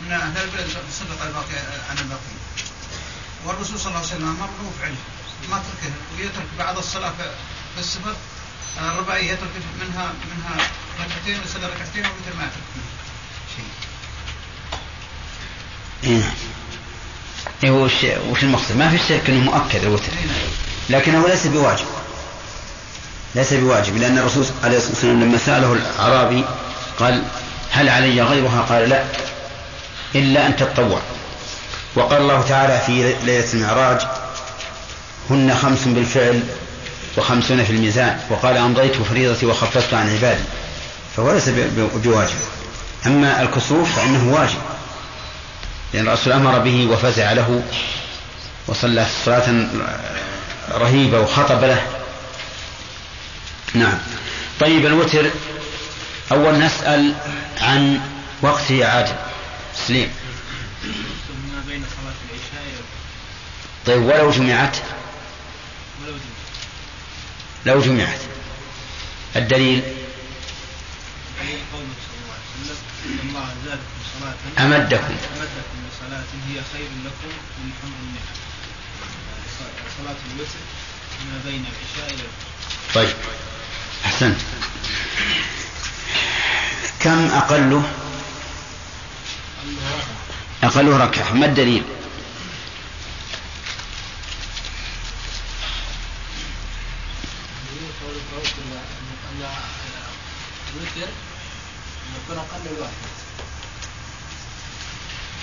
من أهل البلد صدق الباقي عن الباقين والرسول صلى الله عليه وسلم أمر له فعله ما تركه ويترك بعض الصلاة في السفر الرباعية يترك منها منها ركعتين ويصلي ركعتين ومثل ما يترك شيء. إيه نعم. إيه وش وش المقصد؟ ما في شك إنه مؤكد الوتر. لكنه ليس بواجب. ليس بواجب لأن الرسول عليه الصلاة والسلام لما سأله الأعرابي قال هل علي غيرها؟ قال لا إلا أن تتطوع. وقال الله تعالى في ليلة المعراج هن خمس بالفعل وخمسون في الميزان. وقال أمضيت فريضتي وخففت عن عبادي فهو ليس بواجب. أما الكسوف فإنه واجب لأن الرسول أمر به وفزع له وصلى صلاة رهيبة وخطب له. نعم. طيب الوتر أول نسأل عن وقته يا عادل سليم طيب ولو جمعت؟ لو جمعت. الدليل؟ أمدكم. أمدكم بصلاة هي خير لكم من حمر النعم صلاة الوتر ما بين العشاء إلى طيب أحسنت. كم أقله؟ أقله ركعة ما الدليل؟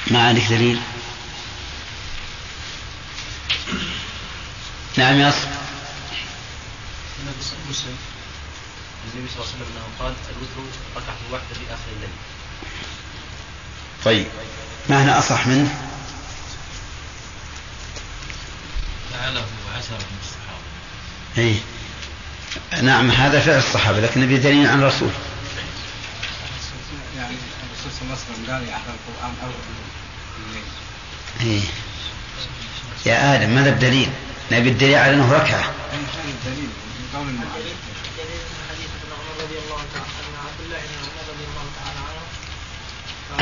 ما عندك دليل؟ نعم يا النبي النبي صلى الله عليه وسلم أنه قال الوتر ركعة واحدة في آخر الليل. طيب. ما هنا أصح منه فعله عشرة من الصحابة. إيه. نعم هذا فعل الصحابة لكن نبي دليل عن الرسول. يعني الرسول صلى الله عليه وسلم قال يحفظ القرآن أول الليل. إيه. يا آدم ماذا الدليل نبي الدليل على أنه ركعة. هذا الدليل قول المؤلف دليل من حديث ابن عمر رضي الله تعالى عنه عبد الله بن عمر رضي الله تعالى عنه.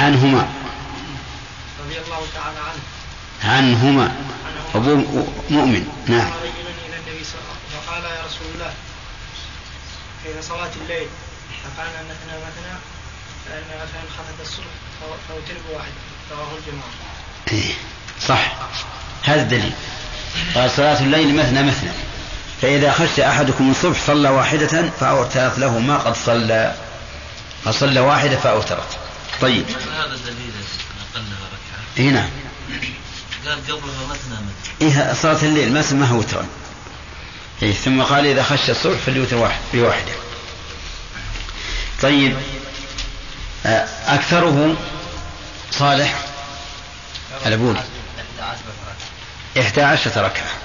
عنهما. رضي الله تعالى عنه. عنهما. أبو مؤمن. نعم. رجل إلى النبي صلى الله عليه وسلم فقال يا رسول الله كيف صلاة الليل؟ فقال مثنى مثنى فإن مثلا خفت الصبح فو- فوتر بواحد رواه الجماعة. إيه صح. هذا الدليل. قال صلاة الليل مثنى مثنى. فإذا خشي أحدكم الصبح صلى واحدة فأوترت له ما قد صلى. فصلى واحدة فأوترت. طيب. هذا الدليل أقلها ركعة. نعم قال قبلها مثنى مثنى إيه صلاة الليل ما سماها وترا إيه ثم قال إذا خشى الصبح فليوتر واحد بواحدة طيب. آه، أكثره صالح؟ الأبول إحدى عشرة ركعة.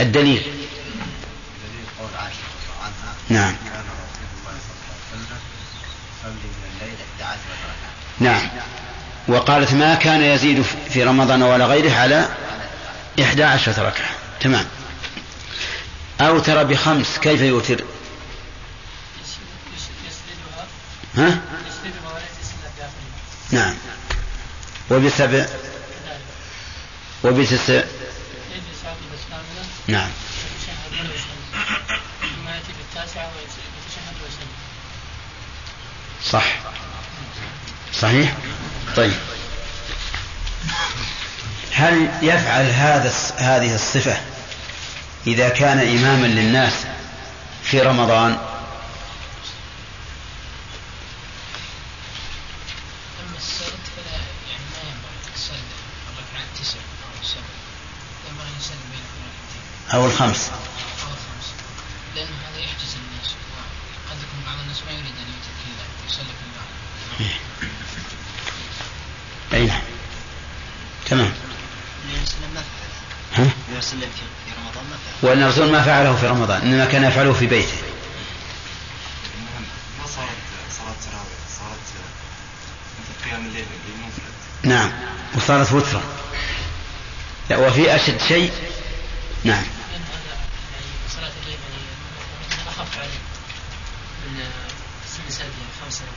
الدليل. نعم. كان رسول الله صلى الله عليه وسلم يصلي من الليل 11 ركعة نعم. وقالت ما كان يزيد في رمضان ولا غيره على إحدى عشرة ركعة. تمام. أوتر بخمس كيف يوتر؟ ها؟ نعم. وبسبع؟ وبتسع يجلس عقب الثامنة نعم يتشهد ولا يسلم ثم يأتي بالتاسعة ويتشهد ويسلم صح. صحيح؟ طيب. هل يفعل هذا هذه الصفة إذا كان إماما للناس في رمضان أما السرد فلا يعني ما ينبغي السرد الركعات تسع أو سبع ينبغي أن يسلم بين الركعتين أو الخمس. أو الخمس لأن هذا يحجز الناس قد يكون بعض الناس ما يريد أن يوتر كذا يصلي في البعض أي نعم. تمام. النبي صلى الله عليه وسلم ما فعل. ها؟ النبي صلى الله عليه وسلم في- في رمضان ما فعل. وأن الرسول ما فعله في رمضان إنما كان يفعله في بيته. المهم ما صارت صلاة تراويح؟ صارت مثل قيام الليل اللي مفرد نعم. وصارت وترا. لا وفي أشد شيء نعم من سن سنتين خمس سنوات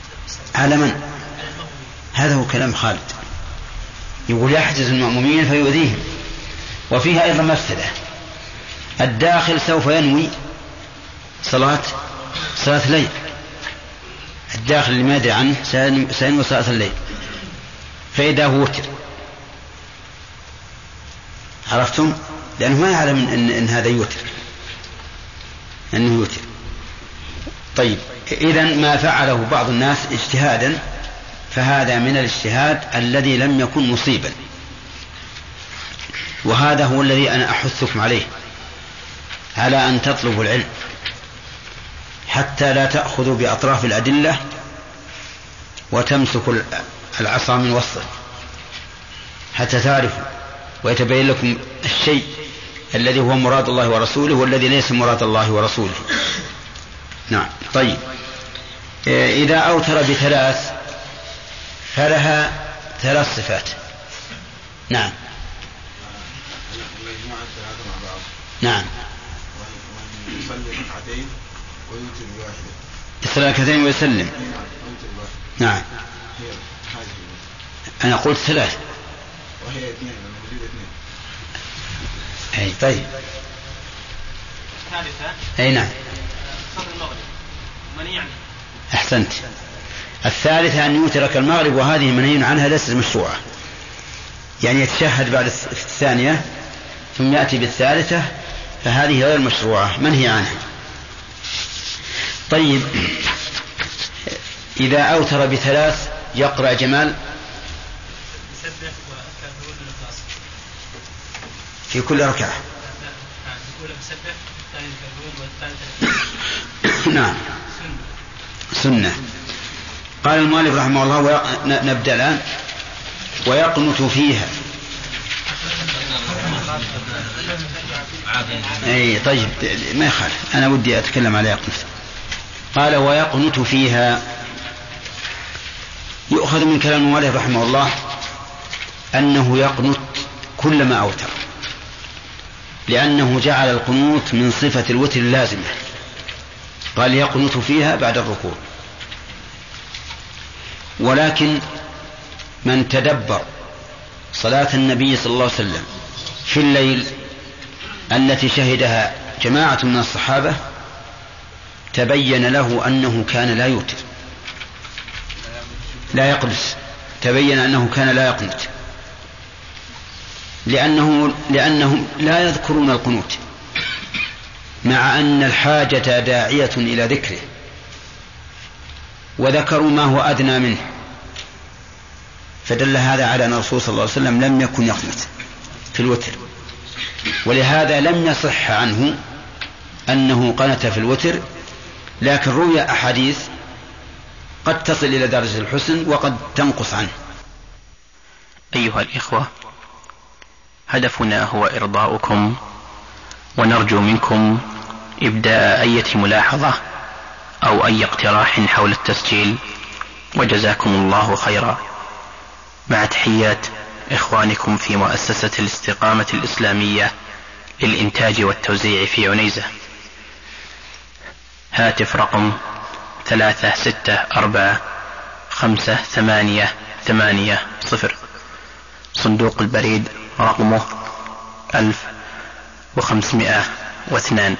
على من؟ هذا هو كلام خالد. يقول يحجز المأمومين فيؤذيهم. وفيها أيضا مفسدة. الداخل سوف ينوي صلاة صلاة الليل. الداخل اللي ما يدري عنه سينوي صلاة الليل. فإذا هو وتر. عرفتم؟ لأنه ما يعلم إن, إن هذا يوتر. أنه يوتر. طيب إذا ما فعله بعض الناس اجتهادا فهذا من الاجتهاد الذي لم يكن مصيبا. وهذا هو الذي أنا أحثكم عليه. على أن تطلبوا العلم. حتى لا تأخذوا بأطراف الأدلة وتمسكوا العصا من وسطه حتى تعرفوا ويتبين لكم الشيء الذي هو مراد الله ورسوله والذي ليس مراد الله ورسوله. نعم. طيب. إذا أوتر بثلاث فلها ثلاث صفات. نعم. نعم. يصلي ركعتين ويوتر بواحدة يصلي ركعتين ويسلم. نعم. أنا قلت ثلاث. وهي اثنين موجودة اثنين أي طيب. الثالثة. أي نعم. صلاة المغرب. أحسنت. الثالثة أن يوترك المغرب وهذه منهي عنها ليست مشروعة. يعني يتشهد بعد الثانية ثم يأتي بالثالثة فهذه غير مشروعة. منهي عنها؟ طيب. إذا أوتر بثلاث يقرأ جمال. في كل ركعة. نعم. سنة. قال المؤلف رحمه الله. نبدأ الآن. ويقنت فيها. إي طيب ما يخالف. أنا ودي أتكلم على يقنت. قال ويقنت فيها. يؤخذ من كلام المؤلف رحمه الله أنه يقنت كلما أوتر. لأنه جعل القنوت من صفة الوتر اللازمة. قال يقنت فيها بعد الركوع. ولكن من تدبر صلاة النبي صلى الله عليه وسلم في الليل التي شهدها جماعة من الصحابة تبين له أنه كان لا يوتر. لا يقدس. تبين أنه كان لا يقنت. لأنه لأنهم لا يذكرون القنوت. مع أن الحاجة داعية إلى ذكره. وذكروا ما هو أدنى منه. فدل هذا على أن الرسول صلى الله عليه وسلم لم يكن يقنت في الوتر. ولهذا لم يصح عنه أنه قنت في الوتر لكن روي أحاديث قد تصل إلى درجة الحسن وقد تنقص عنه. أيها الإخوة هدفنا هو إرضاؤكم ونرجو منكم إبداء أية ملاحظة أو أي اقتراح حول التسجيل وجزاكم الله خيرا. مع تحيات إخوانكم في مؤسسة الاستقامة الإسلامية للإنتاج والتوزيع في عنيزة. هاتف رقم ثلاثة ستة أربعة خمسة ثمانية ثمانية صفر. صندوق البريد رقمه ألف وخمسمائة واثنان.